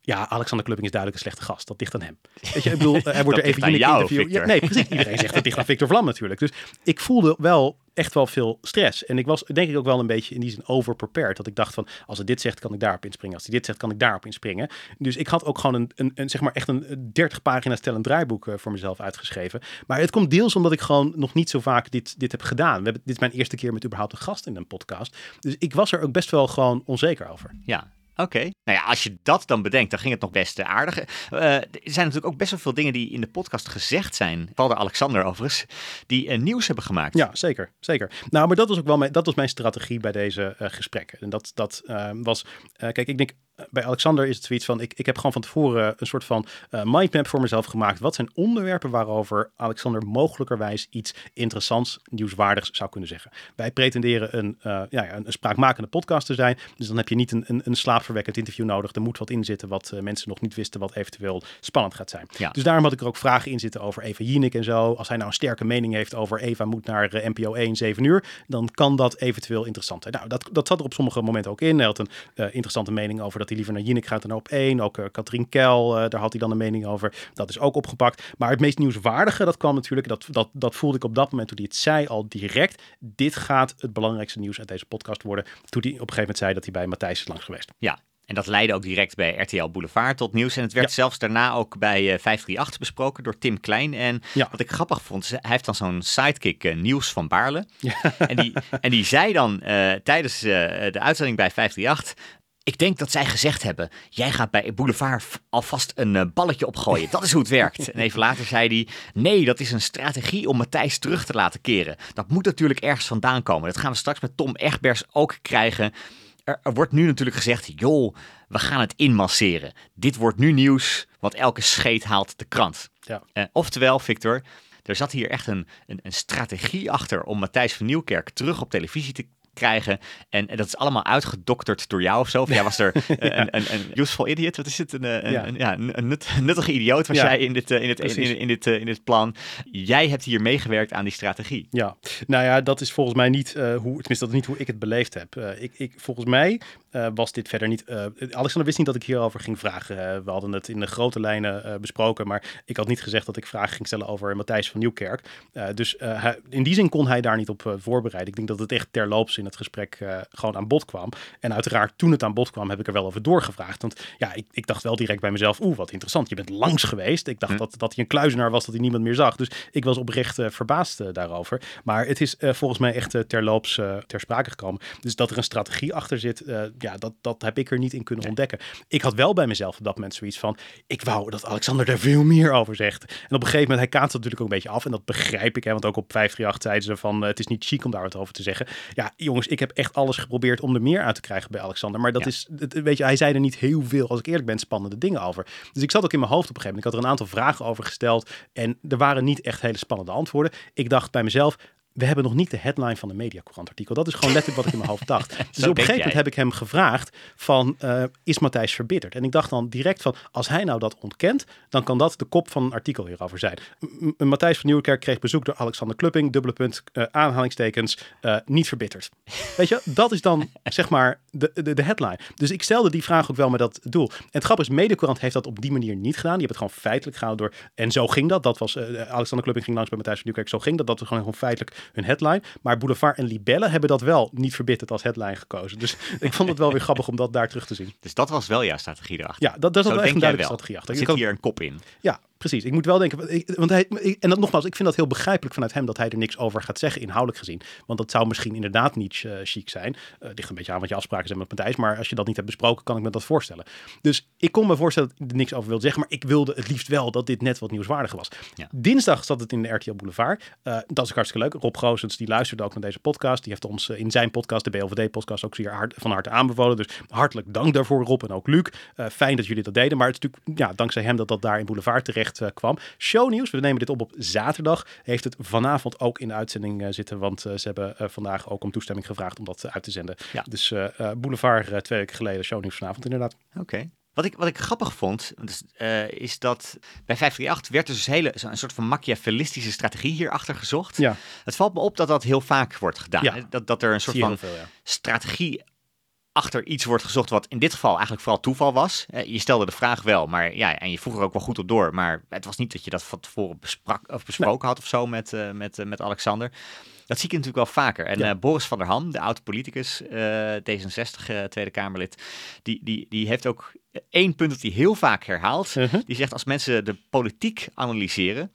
ja, Alexander Klupping is duidelijk een slechte gast. Dat ligt aan hem. Weet je, ik bedoel, er wordt er even in interview. Ja, nee, precies. Iedereen zegt dat ligt aan Victor Vlam natuurlijk. Dus ik voelde wel echt wel veel stress. En ik was denk ik ook wel een beetje in die zin overprepared. Dat ik dacht van, als hij dit zegt, kan ik daarop inspringen. Als hij dit zegt, kan ik daarop inspringen. Dus ik had ook gewoon een, een, zeg maar echt een 30 pagina's stellend draaiboek uh, voor mezelf uitgeschreven. Maar het komt deels omdat ik gewoon nog niet zo vaak dit, dit heb gedaan. We hebben, dit is mijn eerste keer met überhaupt een gast in een podcast. Dus ik was er ook best wel gewoon onzeker over. Ja, Oké. Nou ja, als je dat dan bedenkt, dan ging het nog best aardig. Uh, er zijn natuurlijk ook best wel veel dingen die in de podcast gezegd zijn. Vooral door Alexander overigens, die uh, nieuws hebben gemaakt. Ja, zeker. zeker. Nou, maar dat was ook wel mijn, dat was mijn strategie bij deze uh, gesprekken. En dat, dat was, kijk, ik denk bij Alexander is het zoiets van, ik, ik heb gewoon van tevoren een soort van uh, mindmap voor mezelf gemaakt. Wat zijn onderwerpen waarover Alexander mogelijkerwijs iets interessants, nieuwswaardigs zou kunnen zeggen. Wij pretenderen een, uh, ja, een, een, spraakmakende podcast te zijn. Dus dan heb je niet een, een, een slaapverwekkend interview nodig. Er moet wat in zitten wat uh, mensen nog niet wisten wat eventueel spannend gaat zijn. Ja. Dus daarom had ik er ook vragen in zitten over Eva Jinek en zo. Als hij nou een sterke mening heeft over Eva moet naar NPO 1, 7 uur, dan kan dat eventueel interessant zijn. Nou, dat, dat zat er op sommige momenten ook in. Hij had een interessante mening over dat hij liever naar Jinek gaat dan op één. Ook uh, Katrien Kel, uh, daar had hij dan een mening over. Dat is ook opgepakt. Maar het meest nieuwswaardige, dat kwam natuurlijk, dat, dat, dat voelde ik op dat moment toen hij het zei al direct. Dit gaat het belangrijkste nieuws uit deze podcast worden. Toen hij op een gegeven moment zei dat hij bij Matthijs is langs geweest. Ja, en dat leidde ook direct bij RTL Boulevard tot nieuws. En het werd ja. zelfs daarna ook bij uh, 538 besproken door Tim Klein. En ja. wat ik grappig vond, hij heeft dan zo'n sidekick uh, Nieuws van Baarle. Ja. En, die, en die zei dan uh, tijdens de uitzending bij 538... Ik denk dat zij gezegd hebben: jij gaat bij Boulevard alvast een uh, balletje opgooien. Dat is hoe het werkt. En even later zei hij: nee, dat is een strategie om Matthijs terug te laten keren. Dat moet natuurlijk ergens vandaan komen. Dat gaan we straks met Tom Egbers ook krijgen. Er, er wordt nu natuurlijk gezegd: joh, we gaan het inmasseren. Dit wordt nu nieuws, want elke scheet haalt de krant. Ja. Uh, oftewel, Victor. Er zat hier echt een, een, een strategie achter om Matthijs van Nieuwkerk terug op televisie te krijgen. En, en, dat is allemaal uitgedokterd door jou of zo. Of jij was er ja. een, een, een, useful idiot. Wat is het? Een, een, ja. een, nut, nuttige idioot was jij in dit, in, dit, in, in, in, dit, in dit plan. Jij hebt hier meegewerkt aan die strategie. Ja, nou ja, dat is volgens mij niet uh, hoe, tenminste dat is niet hoe ik het beleefd heb. Uh, ik, ik, volgens mij was dit verder niet... Alexander wist niet dat ik hierover ging vragen. we hadden het in de grote lijnen besproken, maar ik had niet gezegd dat ik vragen ging stellen over Matthijs van Nieuwkerk. dus hij, in die zin kon hij daar niet op voorbereiden. Ik denk dat het echt terloops in het gesprek gewoon aan bod kwam. En uiteraard toen het aan bod kwam, heb ik er wel over doorgevraagd. Want ja, ik, ik dacht wel direct bij mezelf, oeh, wat interessant. Je bent langs geweest. Ik dacht hm. dat, dat hij een kluizenaar was, dat hij niemand meer zag. Dus ik was oprecht verbaasd daarover. Maar het is volgens mij echt terloops ter sprake gekomen. Dus dat er een strategie achter zit, ja, dat, dat heb ik er niet in kunnen nee. ontdekken. Ik had wel bij mezelf op dat moment zoiets van, ik wou dat Alexander er veel meer over zegt. En op een gegeven moment, hij kaatst natuurlijk ook een beetje af. En dat begrijp ik, hè, want ook op 538 zeiden ze van, het is niet chic om daar wat over te zeggen. Ja, jongens, ik heb echt alles geprobeerd om er meer uit te krijgen bij Alexander. Maar dat ja. is, weet je, hij zei er niet heel veel, als ik eerlijk ben, spannende dingen over. Dus ik zat ook in mijn hoofd op een gegeven moment. Ik had er een aantal vragen over gesteld. En er waren niet echt hele spannende antwoorden. Ik dacht bij mezelf, we hebben nog niet de headline van de Mediacourant artikel. Dat is gewoon letterlijk wat ik in mijn hoofd dacht. Dus op een gegeven moment heb ik hem gevraagd van, uh, is Matthijs verbitterd? En ik dacht dan direct van, als hij nou dat ontkent, dan kan dat de kop van een artikel hierover zijn. M Matthijs van Nieuwkerk kreeg bezoek door Alexander Klupping, dubbele punt, uh, aanhalingstekens, uh, niet verbitterd. Weet je, dat is dan zeg maar de, de, de, headline. Dus ik stelde die vraag ook wel met dat doel. En het grappige is, Mediacourant heeft dat op die manier niet gedaan. Die hebben het gewoon feitelijk gehouden door, en zo ging dat. Dat was, Alexander Klupping ging langs bij Matthijs van Nieuwkerk, zo ging dat. Dat was gewoon, gewoon feitelijk hun headline. Maar Boulevard en Libelle hebben dat wel niet verbitterd als headline gekozen. Dus ik vond het wel weer grappig om dat daar terug te zien. Dus dat was wel jouw strategie erachter? Ja, dat, dat is wel echt een duidelijke strategie achter. Er zit hier een kop in. Ja, Precies, ik moet wel denken, ik, want hij, ik- en dat nogmaals, ik vind dat heel begrijpelijk vanuit hem dat hij er niks over gaat zeggen, inhoudelijk gezien. Want dat zou misschien inderdaad niet eh, chic zijn. Eh ligt een beetje aan wat je afspraken zijn met Matthijs, maar als je dat niet hebt besproken, kan ik me dat voorstellen. Dus ik kon me voorstellen dat hij er niks over wilde zeggen, maar ik wilde het liefst wel dat dit net wat nieuwswaardig was. Ja. Dinsdag zat het in de RTL Boulevard. Eh, dat is hartstikke leuk. Rob Goosens, die luisterde ook naar deze podcast. Die heeft ons in zijn podcast, de BLVD-podcast, ook zeer hard, van harte aanbevolen. Dus hartelijk dank daarvoor, Rob en ook Luc. Fijn dat jullie dat deden. Maar het is natuurlijk ja, dankzij hem dat dat daar in Boulevard terecht eh, kwam. Shownieuws, we nemen dit op op zaterdag. Heeft het vanavond ook in de uitzending eh, zitten. Want eh, ze hebben vandaag ook om toestemming gevraagd om dat uit te zenden. Ja. Dus Boulevard twee weken geleden, shownieuws vanavond inderdaad. Oké. Wat ik, wat ik grappig vond, dus, is dat bij 538 werd dus hele, zo- een soort van machiavellistische strategie hierachter gezocht. Ja, Het valt me op dat dat heel vaak wordt gedaan. Ja. hè. Dat, dat er een soort van veel, ja. strategie achter iets wordt gezocht wat in dit geval eigenlijk vooral toeval was. Eh, je stelde de vraag wel, maar ja, en je vroeg er ook wel goed op door. Maar het was niet dat je dat van tevoren besprak, of besproken had of zo met, eh, met, eh, met Alexander. Dat zie ik natuurlijk wel vaker. En Ja. Boris van der Ham, de oude politicus, eh, D66 eh, Tweede Kamerlid, die, die, die heeft ook één punt dat hij heel vaak herhaalt. Mhm. Die zegt als mensen de politiek analyseren,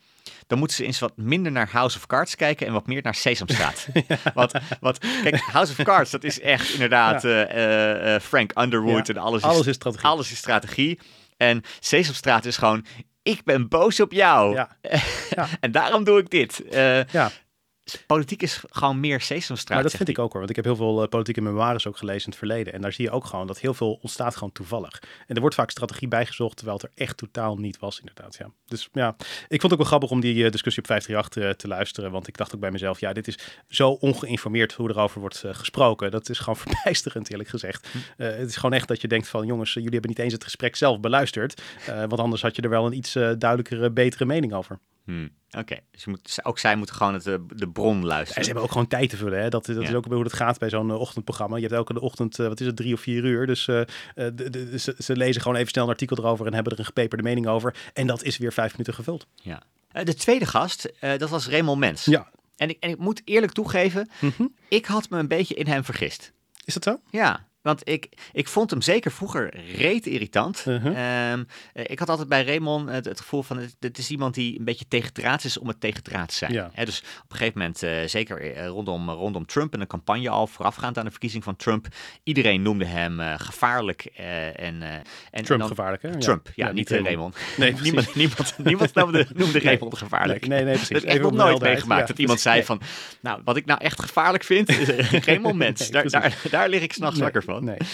dan moeten ze eens wat minder naar House of Cards kijken en wat meer naar Sesamstraat. Want, want kijk, House of Cards, dat is echt inderdaad eh, eh, eh, Frank Underwood Ja, en alles is, Alles is strategie. alles is strategie. En Sesamstraat is gewoon, ik ben boos op jou. Ja. Ja. en daarom doe ik dit. Ja. Politiek is gewoon meer Sesamstraat. Maar dat vind ik ook hoor. Want ik heb heel veel eh, politieke memoires ook gelezen in het verleden. En daar zie je ook gewoon dat heel veel ontstaat gewoon toevallig. En er wordt vaak strategie bijgezocht, terwijl het er echt totaal niet was inderdaad. Ja. Dus ja, ik vond het ook wel grappig om die eh, discussie op 538 eh, te luisteren. Want ik dacht ook bij mezelf, ja, dit is zo ongeïnformeerd hoe erover wordt gesproken. Dat is gewoon verbijsterend eerlijk gezegd. Eh, het is gewoon echt dat je denkt van, jongens, jullie hebben niet eens het gesprek zelf beluisterd. Want anders had je er wel een iets duidelijkere, betere mening over. Hmm, Oké, dus moet, ook zij moeten gewoon het, eh, de bron En luisteren. ze hebben ook gewoon tijd te vullen. Hè? Dat, dat is ook hoe het gaat bij zo'n eh, ochtendprogramma. Je hebt elke ochtend, eh, wat is het, drie of vier uur. Dus de, de- ze, ze lezen gewoon even snel een artikel erover en hebben er een gepeperde mening over. En dat is weer vijf minuten gevuld. Ja. De tweede gast, dat was Raymond Mens. Ja. En ik, en ik moet eerlijk toegeven, Mhm. ik had me een beetje in hem vergist. Is dat zo? Ja, want ik, ik vond hem zeker vroeger reet irritant. Mhm. Ehm, eh, ik had altijd bij Raymond het, het gevoel van, het, is iemand die een beetje tegendraads is om het tegendraad te zijn. Ja. Dus op een gegeven moment, eh, zeker eh, rondom, rondom Trump en de campagne al voorafgaand aan de verkiezing van Trump, iedereen noemde hem eh, gevaarlijk. eh, en, eh, en, Trump dan- gevaarlijk, hè? Ja. Trump, ja, niet eh, Raymond. Raymond. Nee, niemand, niemand, niemand noemde, noemde Nee. Raymond gevaarlijk. Nee, nee, nee, precies. Dat heb ik nog nooit meegemaakt. Dat iemand zei van, nou, wat ik nou echt gevaarlijk vind, is eh, Mens. Nee, daar, daar, lig ik s'nachts wakker van. Nee.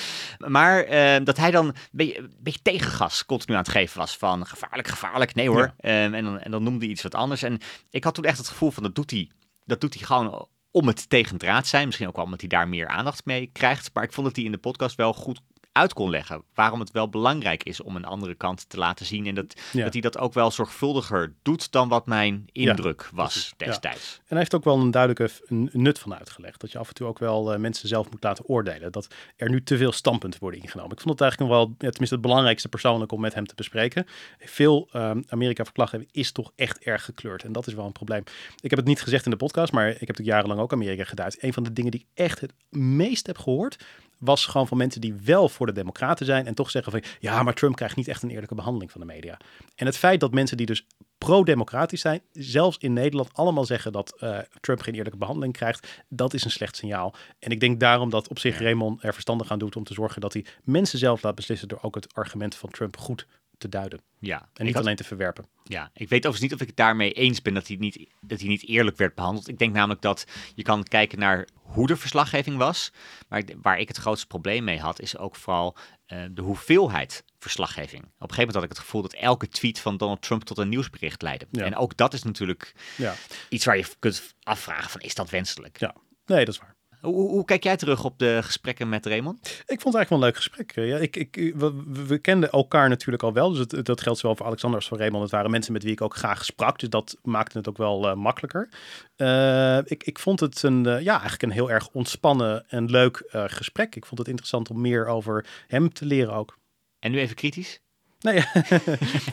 Maar eh, dat hij dan een beetje, een beetje tegengas continu aan het geven was van gevaarlijk, gevaarlijk. Nee hoor. Ja. Ehm, en, dan, en dan noemde hij iets wat anders. En ik had toen echt het gevoel van dat doet hij, dat doet hij gewoon om het tegendraad zijn. Misschien ook wel omdat hij daar meer aandacht mee krijgt. Maar ik vond dat hij in de podcast wel goed uit kon leggen waarom het wel belangrijk is om een andere kant te laten zien. En dat, Ja. dat hij dat ook wel zorgvuldiger doet dan wat mijn indruk was destijds. En hij heeft ook wel een duidelijke nut van uitgelegd. Dat je af en toe ook wel eh, mensen zelf moet laten oordelen. Dat er nu te veel standpunten worden ingenomen. Ik vond het eigenlijk nog wel, ja, tenminste het belangrijkste persoonlijk om met hem te bespreken. Veel ehm, Amerika-verslaggeving is toch echt erg gekleurd. En dat is wel een probleem. Ik heb het niet gezegd in de podcast, maar ik heb natuurlijk jarenlang ook Amerika geduid. Een van de dingen die ik echt het meest heb gehoord, was gewoon van mensen die wel voor de democraten zijn en toch zeggen van ja, maar Trump krijgt niet echt een eerlijke behandeling van de media. En het feit dat mensen die dus pro-democratisch zijn, zelfs in Nederland allemaal zeggen dat eh, Trump geen eerlijke behandeling krijgt, dat is een slecht signaal. En ik denk daarom dat op zich Raymond er verstandig aan doet om te zorgen dat hij mensen zelf laat beslissen door ook het argument van Trump goed te duiden. Ja, En niet had- alleen te verwerpen. Ja, ik weet overigens niet of ik het daarmee eens ben dat hij, niet, dat hij niet eerlijk werd behandeld. Ik denk namelijk dat je kan kijken naar hoe de verslaggeving was. Maar waar ik het grootste probleem mee had, is ook vooral eh, de hoeveelheid verslaggeving. Op een gegeven moment had ik het gevoel dat elke tweet van Donald Trump tot een nieuwsbericht leidde. Ja. En ook dat is natuurlijk Ja, iets waar je kunt afvragen van, is dat wenselijk? ja. nee, dat is waar. Hoe, hoe, kijk jij terug op de gesprekken met Raymond? Ik vond het eigenlijk wel een leuk gesprek. Eh, Ja, ik, ik, we, we- kenden elkaar natuurlijk al wel. Dus het, dat geldt zowel voor Alexander als voor Raymond. Het waren mensen met wie ik ook graag sprak. Dus dat maakte het ook wel eh, makkelijker. Eh, ik, ik vond het een, eh, ja, eigenlijk een heel erg ontspannen en leuk eh, gesprek. Ik vond het interessant om meer over hem te leren ook. En nu even kritisch. Nee,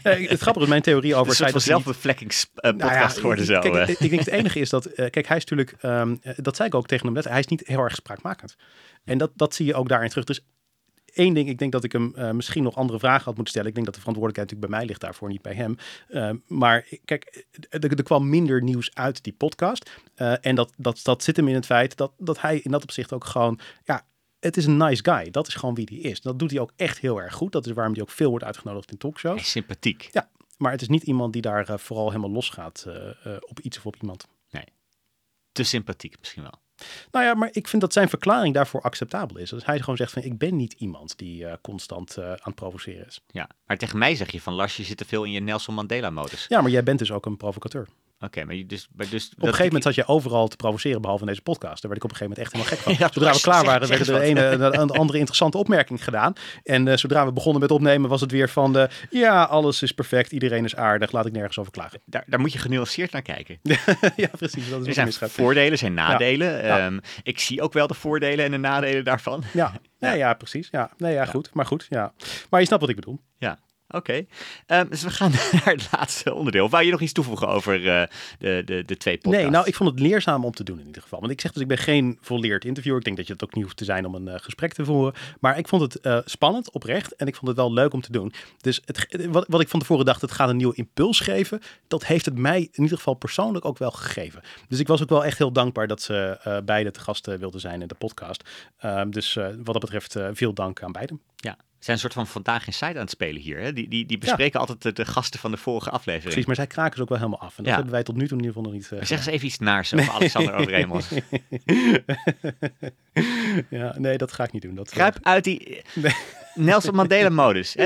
eh, het grappige is mijn theorie over Een het hij niet- zelfbevlekkingspodcast Nou ja, geworden zo. Kijk, eh. ik, ik denk het enige is dat, eh, kijk, hij is natuurlijk, ehm, eh, dat zei ik ook tegen hem net, hij is niet heel erg spraakmakend. En dat, dat zie je ook daarin terug. Dus één ding, ik denk dat ik hem uh, misschien nog andere vragen had moeten stellen. Ik denk dat de verantwoordelijkheid natuurlijk bij mij ligt daarvoor, niet bij hem. Uh, maar kijk, er, er, kwam minder nieuws uit die podcast. en dat, dat, dat zit hem in het feit dat, dat hij in dat opzicht ook gewoon, ja, het is een nice guy. Dat is gewoon wie hij is. Dat doet hij ook echt heel erg goed. Dat is waarom hij ook veel wordt uitgenodigd in talkshows. Hij is sympathiek. Ja, maar het is niet iemand die daar uh, vooral helemaal losgaat uh, uh, op iets of op iemand. Nee, te sympathiek misschien wel. Nou ja, maar ik vind dat zijn verklaring daarvoor acceptabel is. Dus hij gewoon zegt van ik ben niet iemand die constant aan het provoceren is. Ja, maar tegen mij zeg je van Lars, je zit te veel in je Nelson Mandela modus. Ja, maar jij bent dus ook een provocateur. Oké, maar, dus, maar dus... Op een gegeven moment zat je overal te provoceren, behalve in deze podcast. Daar werd ik op een gegeven moment echt helemaal gek van. zodra we klaar waren, werd er een andere interessante opmerking gedaan. En uh, zodra we begonnen met opnemen, was het weer van de... Ja, alles is perfect, iedereen is aardig, laat ik nergens over klagen. Daar, daar moet je genuanceerd naar kijken. ja, precies. Dat is er zijn voordelen, zijn nadelen. Ja. Um, ik zie ook wel de voordelen en de nadelen daarvan. Ja, ja. ja precies. Ja. Nee, ja, goed. Maar goed, ja. Maar je snapt wat ik bedoel. Ja. Oké, um, dus we gaan naar het laatste onderdeel. Wou je nog iets toevoegen over uh, de, de, de twee podcasts? Nee, nou, ik vond het leerzaam om te doen in ieder geval. Want ik zeg dus, ik ben geen volleerd interviewer. Ik denk dat je het ook niet hoeft te zijn om een uh, gesprek te voeren. Maar ik vond het uh, spannend, oprecht. En ik vond het wel leuk om te doen. Dus het, wat, wat ik van tevoren dacht, het gaat een nieuwe impuls geven. Dat heeft het mij in ieder geval persoonlijk ook wel gegeven. Dus ik was ook wel echt heel dankbaar dat ze beide te gast wilden zijn in de podcast. Ehm, dus wat dat betreft veel dank aan beiden. Ja, zijn een soort van vandaag in site aan het spelen hier. Hè? Die, die, die bespreken altijd de, gasten van de vorige aflevering. Precies, maar zij kraken ze ook wel helemaal af. En dat hebben wij tot nu toe in ieder geval nog niet... Uh, zeg eens even iets naars over Alexander Overeemels. ja, nee, dat ga ik niet doen. Dat, Kruip uit die Nelson Mandela-modus.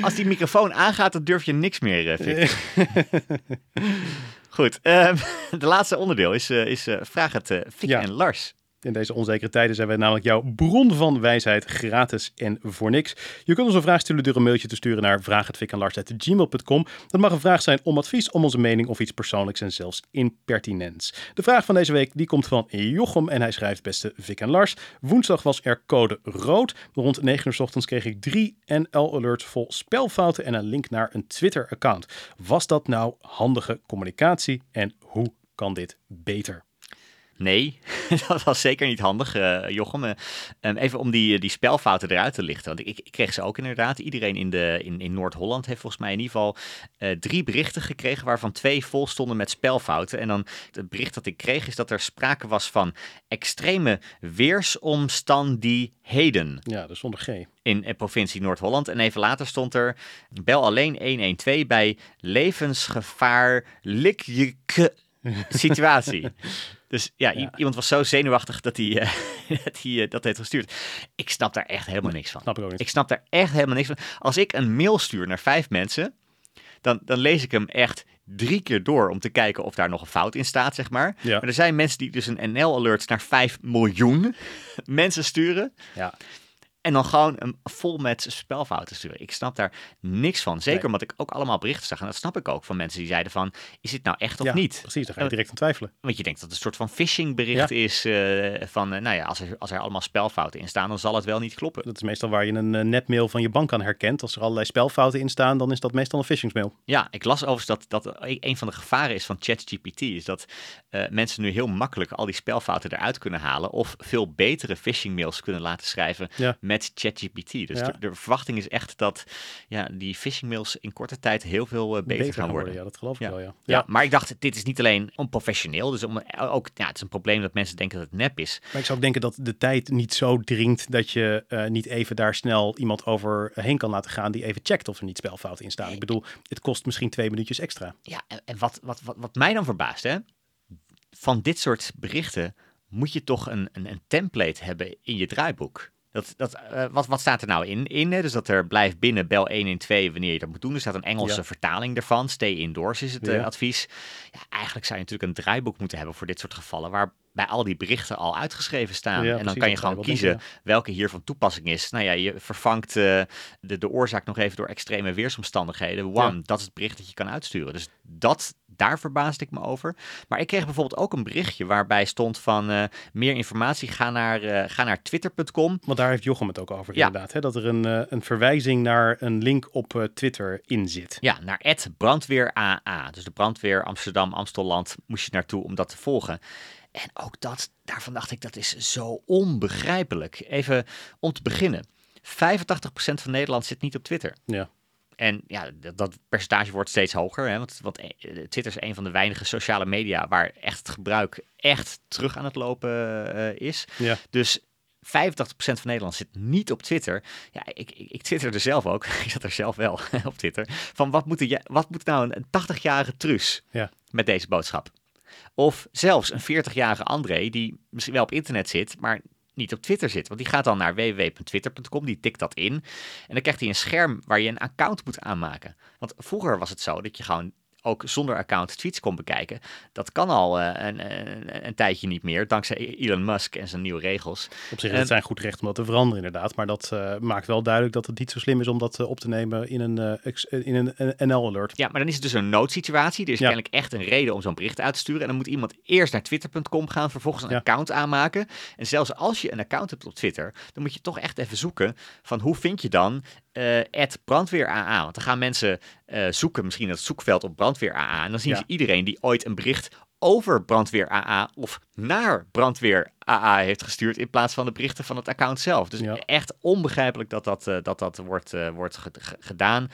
Als die microfoon aangaat, dan durf je niks meer, uh, Goed, uh, de laatste onderdeel is, uh, is Vraag het Fik en Lars. In deze onzekere tijden zijn wij namelijk jouw bron van wijsheid gratis en voor niks. Je kunt ons een vraag sturen door een mailtje te sturen naar vraaghetvikanlars.gmail.com. Dat mag een vraag zijn om advies, om onze mening of iets persoonlijks en zelfs impertinents. De vraag van deze week die komt van Jochem en hij schrijft beste Vic en Lars. Woensdag was er code rood. Rond 9 uur s ochtends kreeg ik drie NL-alerts vol spelfouten en een link naar een Twitter-account. Was dat nou handige communicatie en hoe kan dit beter? Nee, dat was zeker niet handig, uh, Jochem. Uh, even om die, die spelfouten eruit te lichten. Want ik, ik kreeg ze ook inderdaad. Iedereen in, de, in, in Noord-Holland heeft volgens mij in ieder geval uh, drie berichten gekregen... waarvan twee vol stonden met spelfouten. En dan het bericht dat ik kreeg is dat er sprake was van extreme weersomstandigheden. Ja, dat stond G. In de provincie Noord-Holland. En even later stond er... bel alleen 112 bij levensgevaarlijk situatie. Dus ja, iemand was zo zenuwachtig dat hij, uh, dat, hij uh, dat heeft gestuurd. Ik snap daar echt helemaal niks van. Snap ik, ook niet. ik snap daar echt helemaal niks van. Als ik een mail stuur naar vijf mensen, dan, dan lees ik hem echt drie keer door om te kijken of daar nog een fout in staat, zeg maar. Ja. Maar er zijn mensen die dus een NL-alert naar 5 miljoen mensen sturen. Ja. En dan gewoon een vol met spelfouten sturen. Ik snap daar niks van. Zeker omdat ik ook allemaal berichten zag. En dat snap ik ook van mensen die zeiden van, is dit nou echt of ja, niet? precies. Dan ga je direct aan twijfelen. Want je denkt dat het een soort van phishing bericht is. Uh, van, uh, nou ja, als er, als er allemaal spelfouten in staan, dan zal het wel niet kloppen. Dat is meestal waar je een uh, netmail van je bank aan herkent. Als er allerlei spelfouten in staan, dan is dat meestal een phishingsmail. Ja, ik las overigens dat, dat een van de gevaren is van ChatGPT. Is dat mensen nu heel makkelijk al die spelfouten eruit kunnen halen. Of veel betere phishingmails kunnen laten schrijven ja. met ChatGPT. Dus de, de, verwachting is echt dat ja, die phishingmails in korte tijd heel veel uh, beter, gaan worden. Ja, dat geloof ik wel, ja. ja. Maar ik dacht, dit is niet alleen onprofessioneel. Dus om, ook, ja, het is een probleem dat mensen denken dat het nep is. Maar ik zou ook denken dat de tijd niet zo dringt dat je uh, niet even daar snel iemand overheen kan laten gaan die even checkt of er niet spelfouten in staan. Ik bedoel, het kost misschien twee minuutjes extra. Ja, en, en wat, wat, wat, wat mij dan verbaast, hè, van dit soort berichten moet je toch een, een, een template hebben in je draaiboek. Dat, dat, uh, wat, wat staat er nou in? in hè? Dus dat er blijf binnen, bel 112 wanneer je dat moet doen. Er staat een Engelse ja. vertaling ervan. Stay indoors is het ja. uh, advies. Ja, eigenlijk zou je natuurlijk een draaiboek moeten hebben voor dit soort gevallen. Waar bij al die berichten al uitgeschreven staan. Ja, en dan precies, kan je gewoon kiezen welke hier van toepassing is. Nou ja, je vervangt uh, de, de oorzaak nog even door extreme weersomstandigheden. Wam, dat is het bericht dat je kan uitsturen. Dus dat, daar verbaasde ik me over. Maar ik kreeg bijvoorbeeld ook een berichtje waarbij stond van uh, meer informatie, ga naar, uh, ga naar twitter.com. Want daar heeft Jochem het ook over ja. inderdaad. Hè? Dat er een, uh, een verwijzing naar een link op Twitter in zit. Ja, naar het brandweer AA. Dus de brandweer Amsterdam, Amstelland moest je naartoe om dat te volgen. En ook dat, daarvan dacht ik, dat is zo onbegrijpelijk. Even om te beginnen. 85% van Nederland zit niet op Twitter. Ja. En ja, dat, dat percentage wordt steeds hoger. Hè? Want, want eh, Twitter is een van de weinige sociale media waar echt het gebruik echt terug aan het lopen eh, is. Ja. Dus 85% van Nederland zit niet op Twitter. Ja, ik, ik, ik twitterde zelf ook. ik zat er zelf wel op Twitter. Van wat moet, wat moet nou een 80-jarige Truus Ja. met deze boodschap? Of zelfs een 40-jarige André die misschien wel op internet zit, maar niet op Twitter zit. Want die gaat dan naar www.twitter.com, die tikt dat in. En dan krijgt hij een scherm waar je een account moet aanmaken. Want vroeger was het zo dat je gewoon ook zonder account tweets kon bekijken. Dat kan al uh, een, een, een, tijdje niet meer, dankzij Elon Musk en zijn nieuwe regels. Op zich het zijn goed recht om dat te veranderen inderdaad. Maar dat uh, maakt wel duidelijk dat het niet zo slim is om dat uh, op te nemen in een, in een NL-alert. Ja, maar dan is het dus een noodsituatie. Er is ja. kennelijk echt een reden om zo'n bericht uit te sturen. En dan moet iemand eerst naar twitter.com gaan, vervolgens een ja. account aanmaken. En zelfs als je een account hebt op Twitter, dan moet je toch echt even zoeken van hoe vind je dan uh, brandweer AA. Want dan gaan mensen uh, zoeken, misschien het zoekveld op brandweer AA. En dan zien ja. ze iedereen die ooit een bericht over brandweer AA of naar brandweer AA heeft gestuurd in plaats van de berichten van het account zelf. Dus Ja. echt onbegrijpelijk dat dat, eh, dat, dat wordt, eh, wordt ge- ge- gedaan.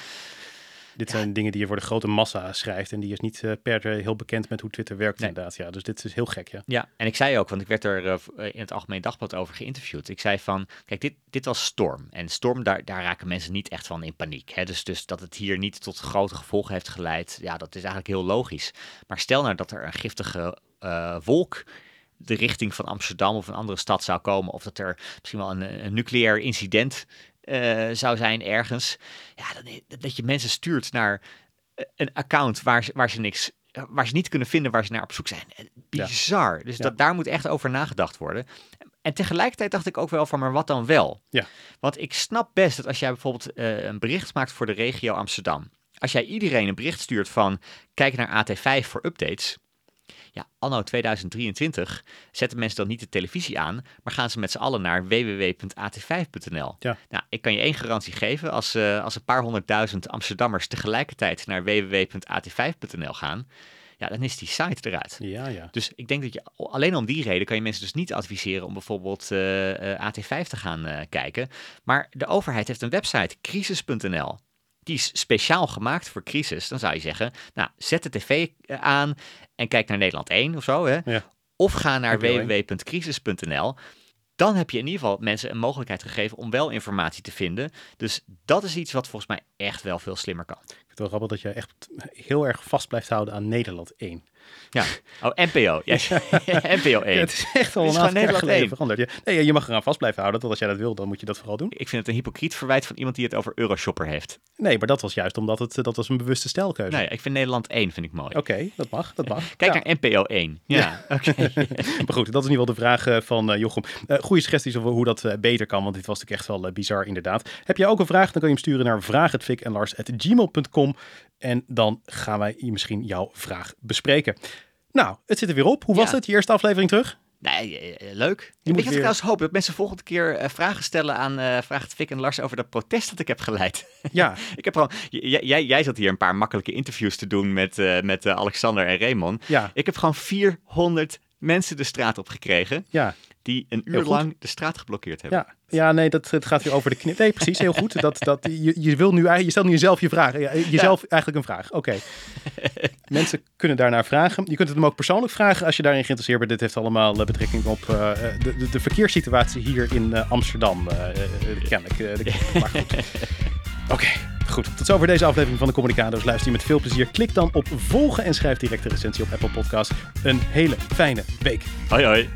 Dit zijn dingen die je voor de grote massa schrijft. En die is niet eh, per se heel bekend met hoe Twitter werkt Nee. inderdaad. Ja, dus dit is heel gek, ja. Ja, en ik zei ook, want ik werd er eh, eh, in het Algemeen Dagblad over geïnterviewd. Ik zei van, kijk, dit, dit was storm. En storm, daar, daar raken mensen niet echt van in paniek. Hè? Dus, dus dat het hier niet tot grote gevolgen heeft geleid, ja, dat is eigenlijk heel logisch. Maar stel nou dat er een giftige wolk de richting van Amsterdam of een andere stad zou komen. Of dat er misschien wel een, een nucleair incident eh, zou zijn ergens. Ja, dan, dat je mensen stuurt naar eh, een account waar ze, waar ze niks waar ze niet kunnen vinden waar ze naar op zoek zijn. Eh, Bizar. Dus Ja. dat, daar moet echt over nagedacht worden. En tegelijkertijd dacht ik ook wel van, maar wat dan wel? Ja. Want ik snap best dat als jij bijvoorbeeld een bericht maakt voor de regio Amsterdam. Als jij iedereen een bericht stuurt van, kijk naar AT5 voor updates. Ja, anno 2023 zetten mensen dan niet de televisie aan, maar gaan ze met z'n allen naar www.at5.nl. Ja. Nou, ik kan je één garantie geven, als, eh, als een paar honderdduizend Amsterdammers tegelijkertijd naar www.at5.nl gaan, ja, dan is die site eruit. Ja, ja. Dus ik denk dat je alleen om die reden kan je mensen dus niet adviseren om bijvoorbeeld eh, eh, AT5 te gaan kijken. Maar de overheid heeft een website, crisis.nl. Die is speciaal gemaakt voor crisis. Dan zou je zeggen, nou, zet de tv aan en kijk naar Nederland 1 of zo. Hè? Ja. Of ga naar NPO 1. www.crisis.nl. Dan heb je in ieder geval mensen een mogelijkheid gegeven om wel informatie te vinden. Dus dat is iets wat volgens mij echt wel veel slimmer kan. Ik vind het wel grappig dat je echt heel erg vast blijft houden aan Nederland 1. Ja. Oh, NPO. Ja. NPO 1. Ja, het is echt al is een aantal jaar Nederland geleden 1. veranderd. Ja. Nee, je mag eraan vast blijven houden. Dat als jij dat wil, dan moet je dat vooral doen. Ik vind het een hypocriet verwijt van iemand die het over Euroshopper heeft. Nee, maar dat was juist omdat het dat was een bewuste stijlkeuze. Nee, ik vind Nederland 1 vind ik mooi. Oké, dat mag, dat mag. Kijk Ja. naar NPO 1. Ja, oké. Maar goed, dat is in ieder geval de vraag eh, van eh, Jochem. Eh goede suggesties over hoe dat beter kan, want dit was natuurlijk echt wel bizar inderdaad. Heb jij ook een vraag, dan kan je hem sturen naar vraaghetvikenlars.gmail.com en dan gaan wij misschien jouw vraag bespreken. Nou, het zit er weer op. Hoe was Ja. het, je eerste aflevering terug? Nee, eh, eh, leuk. ik had weer- trouwens hoop dat mensen volgende keer eh, vragen stellen aan eh Vraag het Fik en Lars over dat protest dat ik heb geleid. Ja, ik heb gewoon, jij, jij zat hier een paar makkelijke interviews te doen met, met Alexander en Raymond. ja, Ik heb gewoon 400 mensen de straat op gekregen ja. die een uur lang de straat geblokkeerd hebben. Ja, ja nee, dat, het gaat hier over de knip. Nee, precies, heel goed. Dat, dat, je, je, wil nu, je stelt nu jezelf je vraag. Ja, jezelf eigenlijk een vraag. Oké. Mensen kunnen daarnaar vragen. Je kunt het hem ook persoonlijk vragen als je daarin geïnteresseerd bent. Dit heeft allemaal eh, betrekking op eh, eh, de, de, de verkeerssituatie hier in Amsterdam. eh, kennelijk. de- maar goed. Oké, goed. Tot zover deze aflevering van de Communicado's. Luister je met veel plezier. Klik dan op volgen en schrijf direct een recensie op Apple Podcast. Een hele fijne week. Hoi hoi.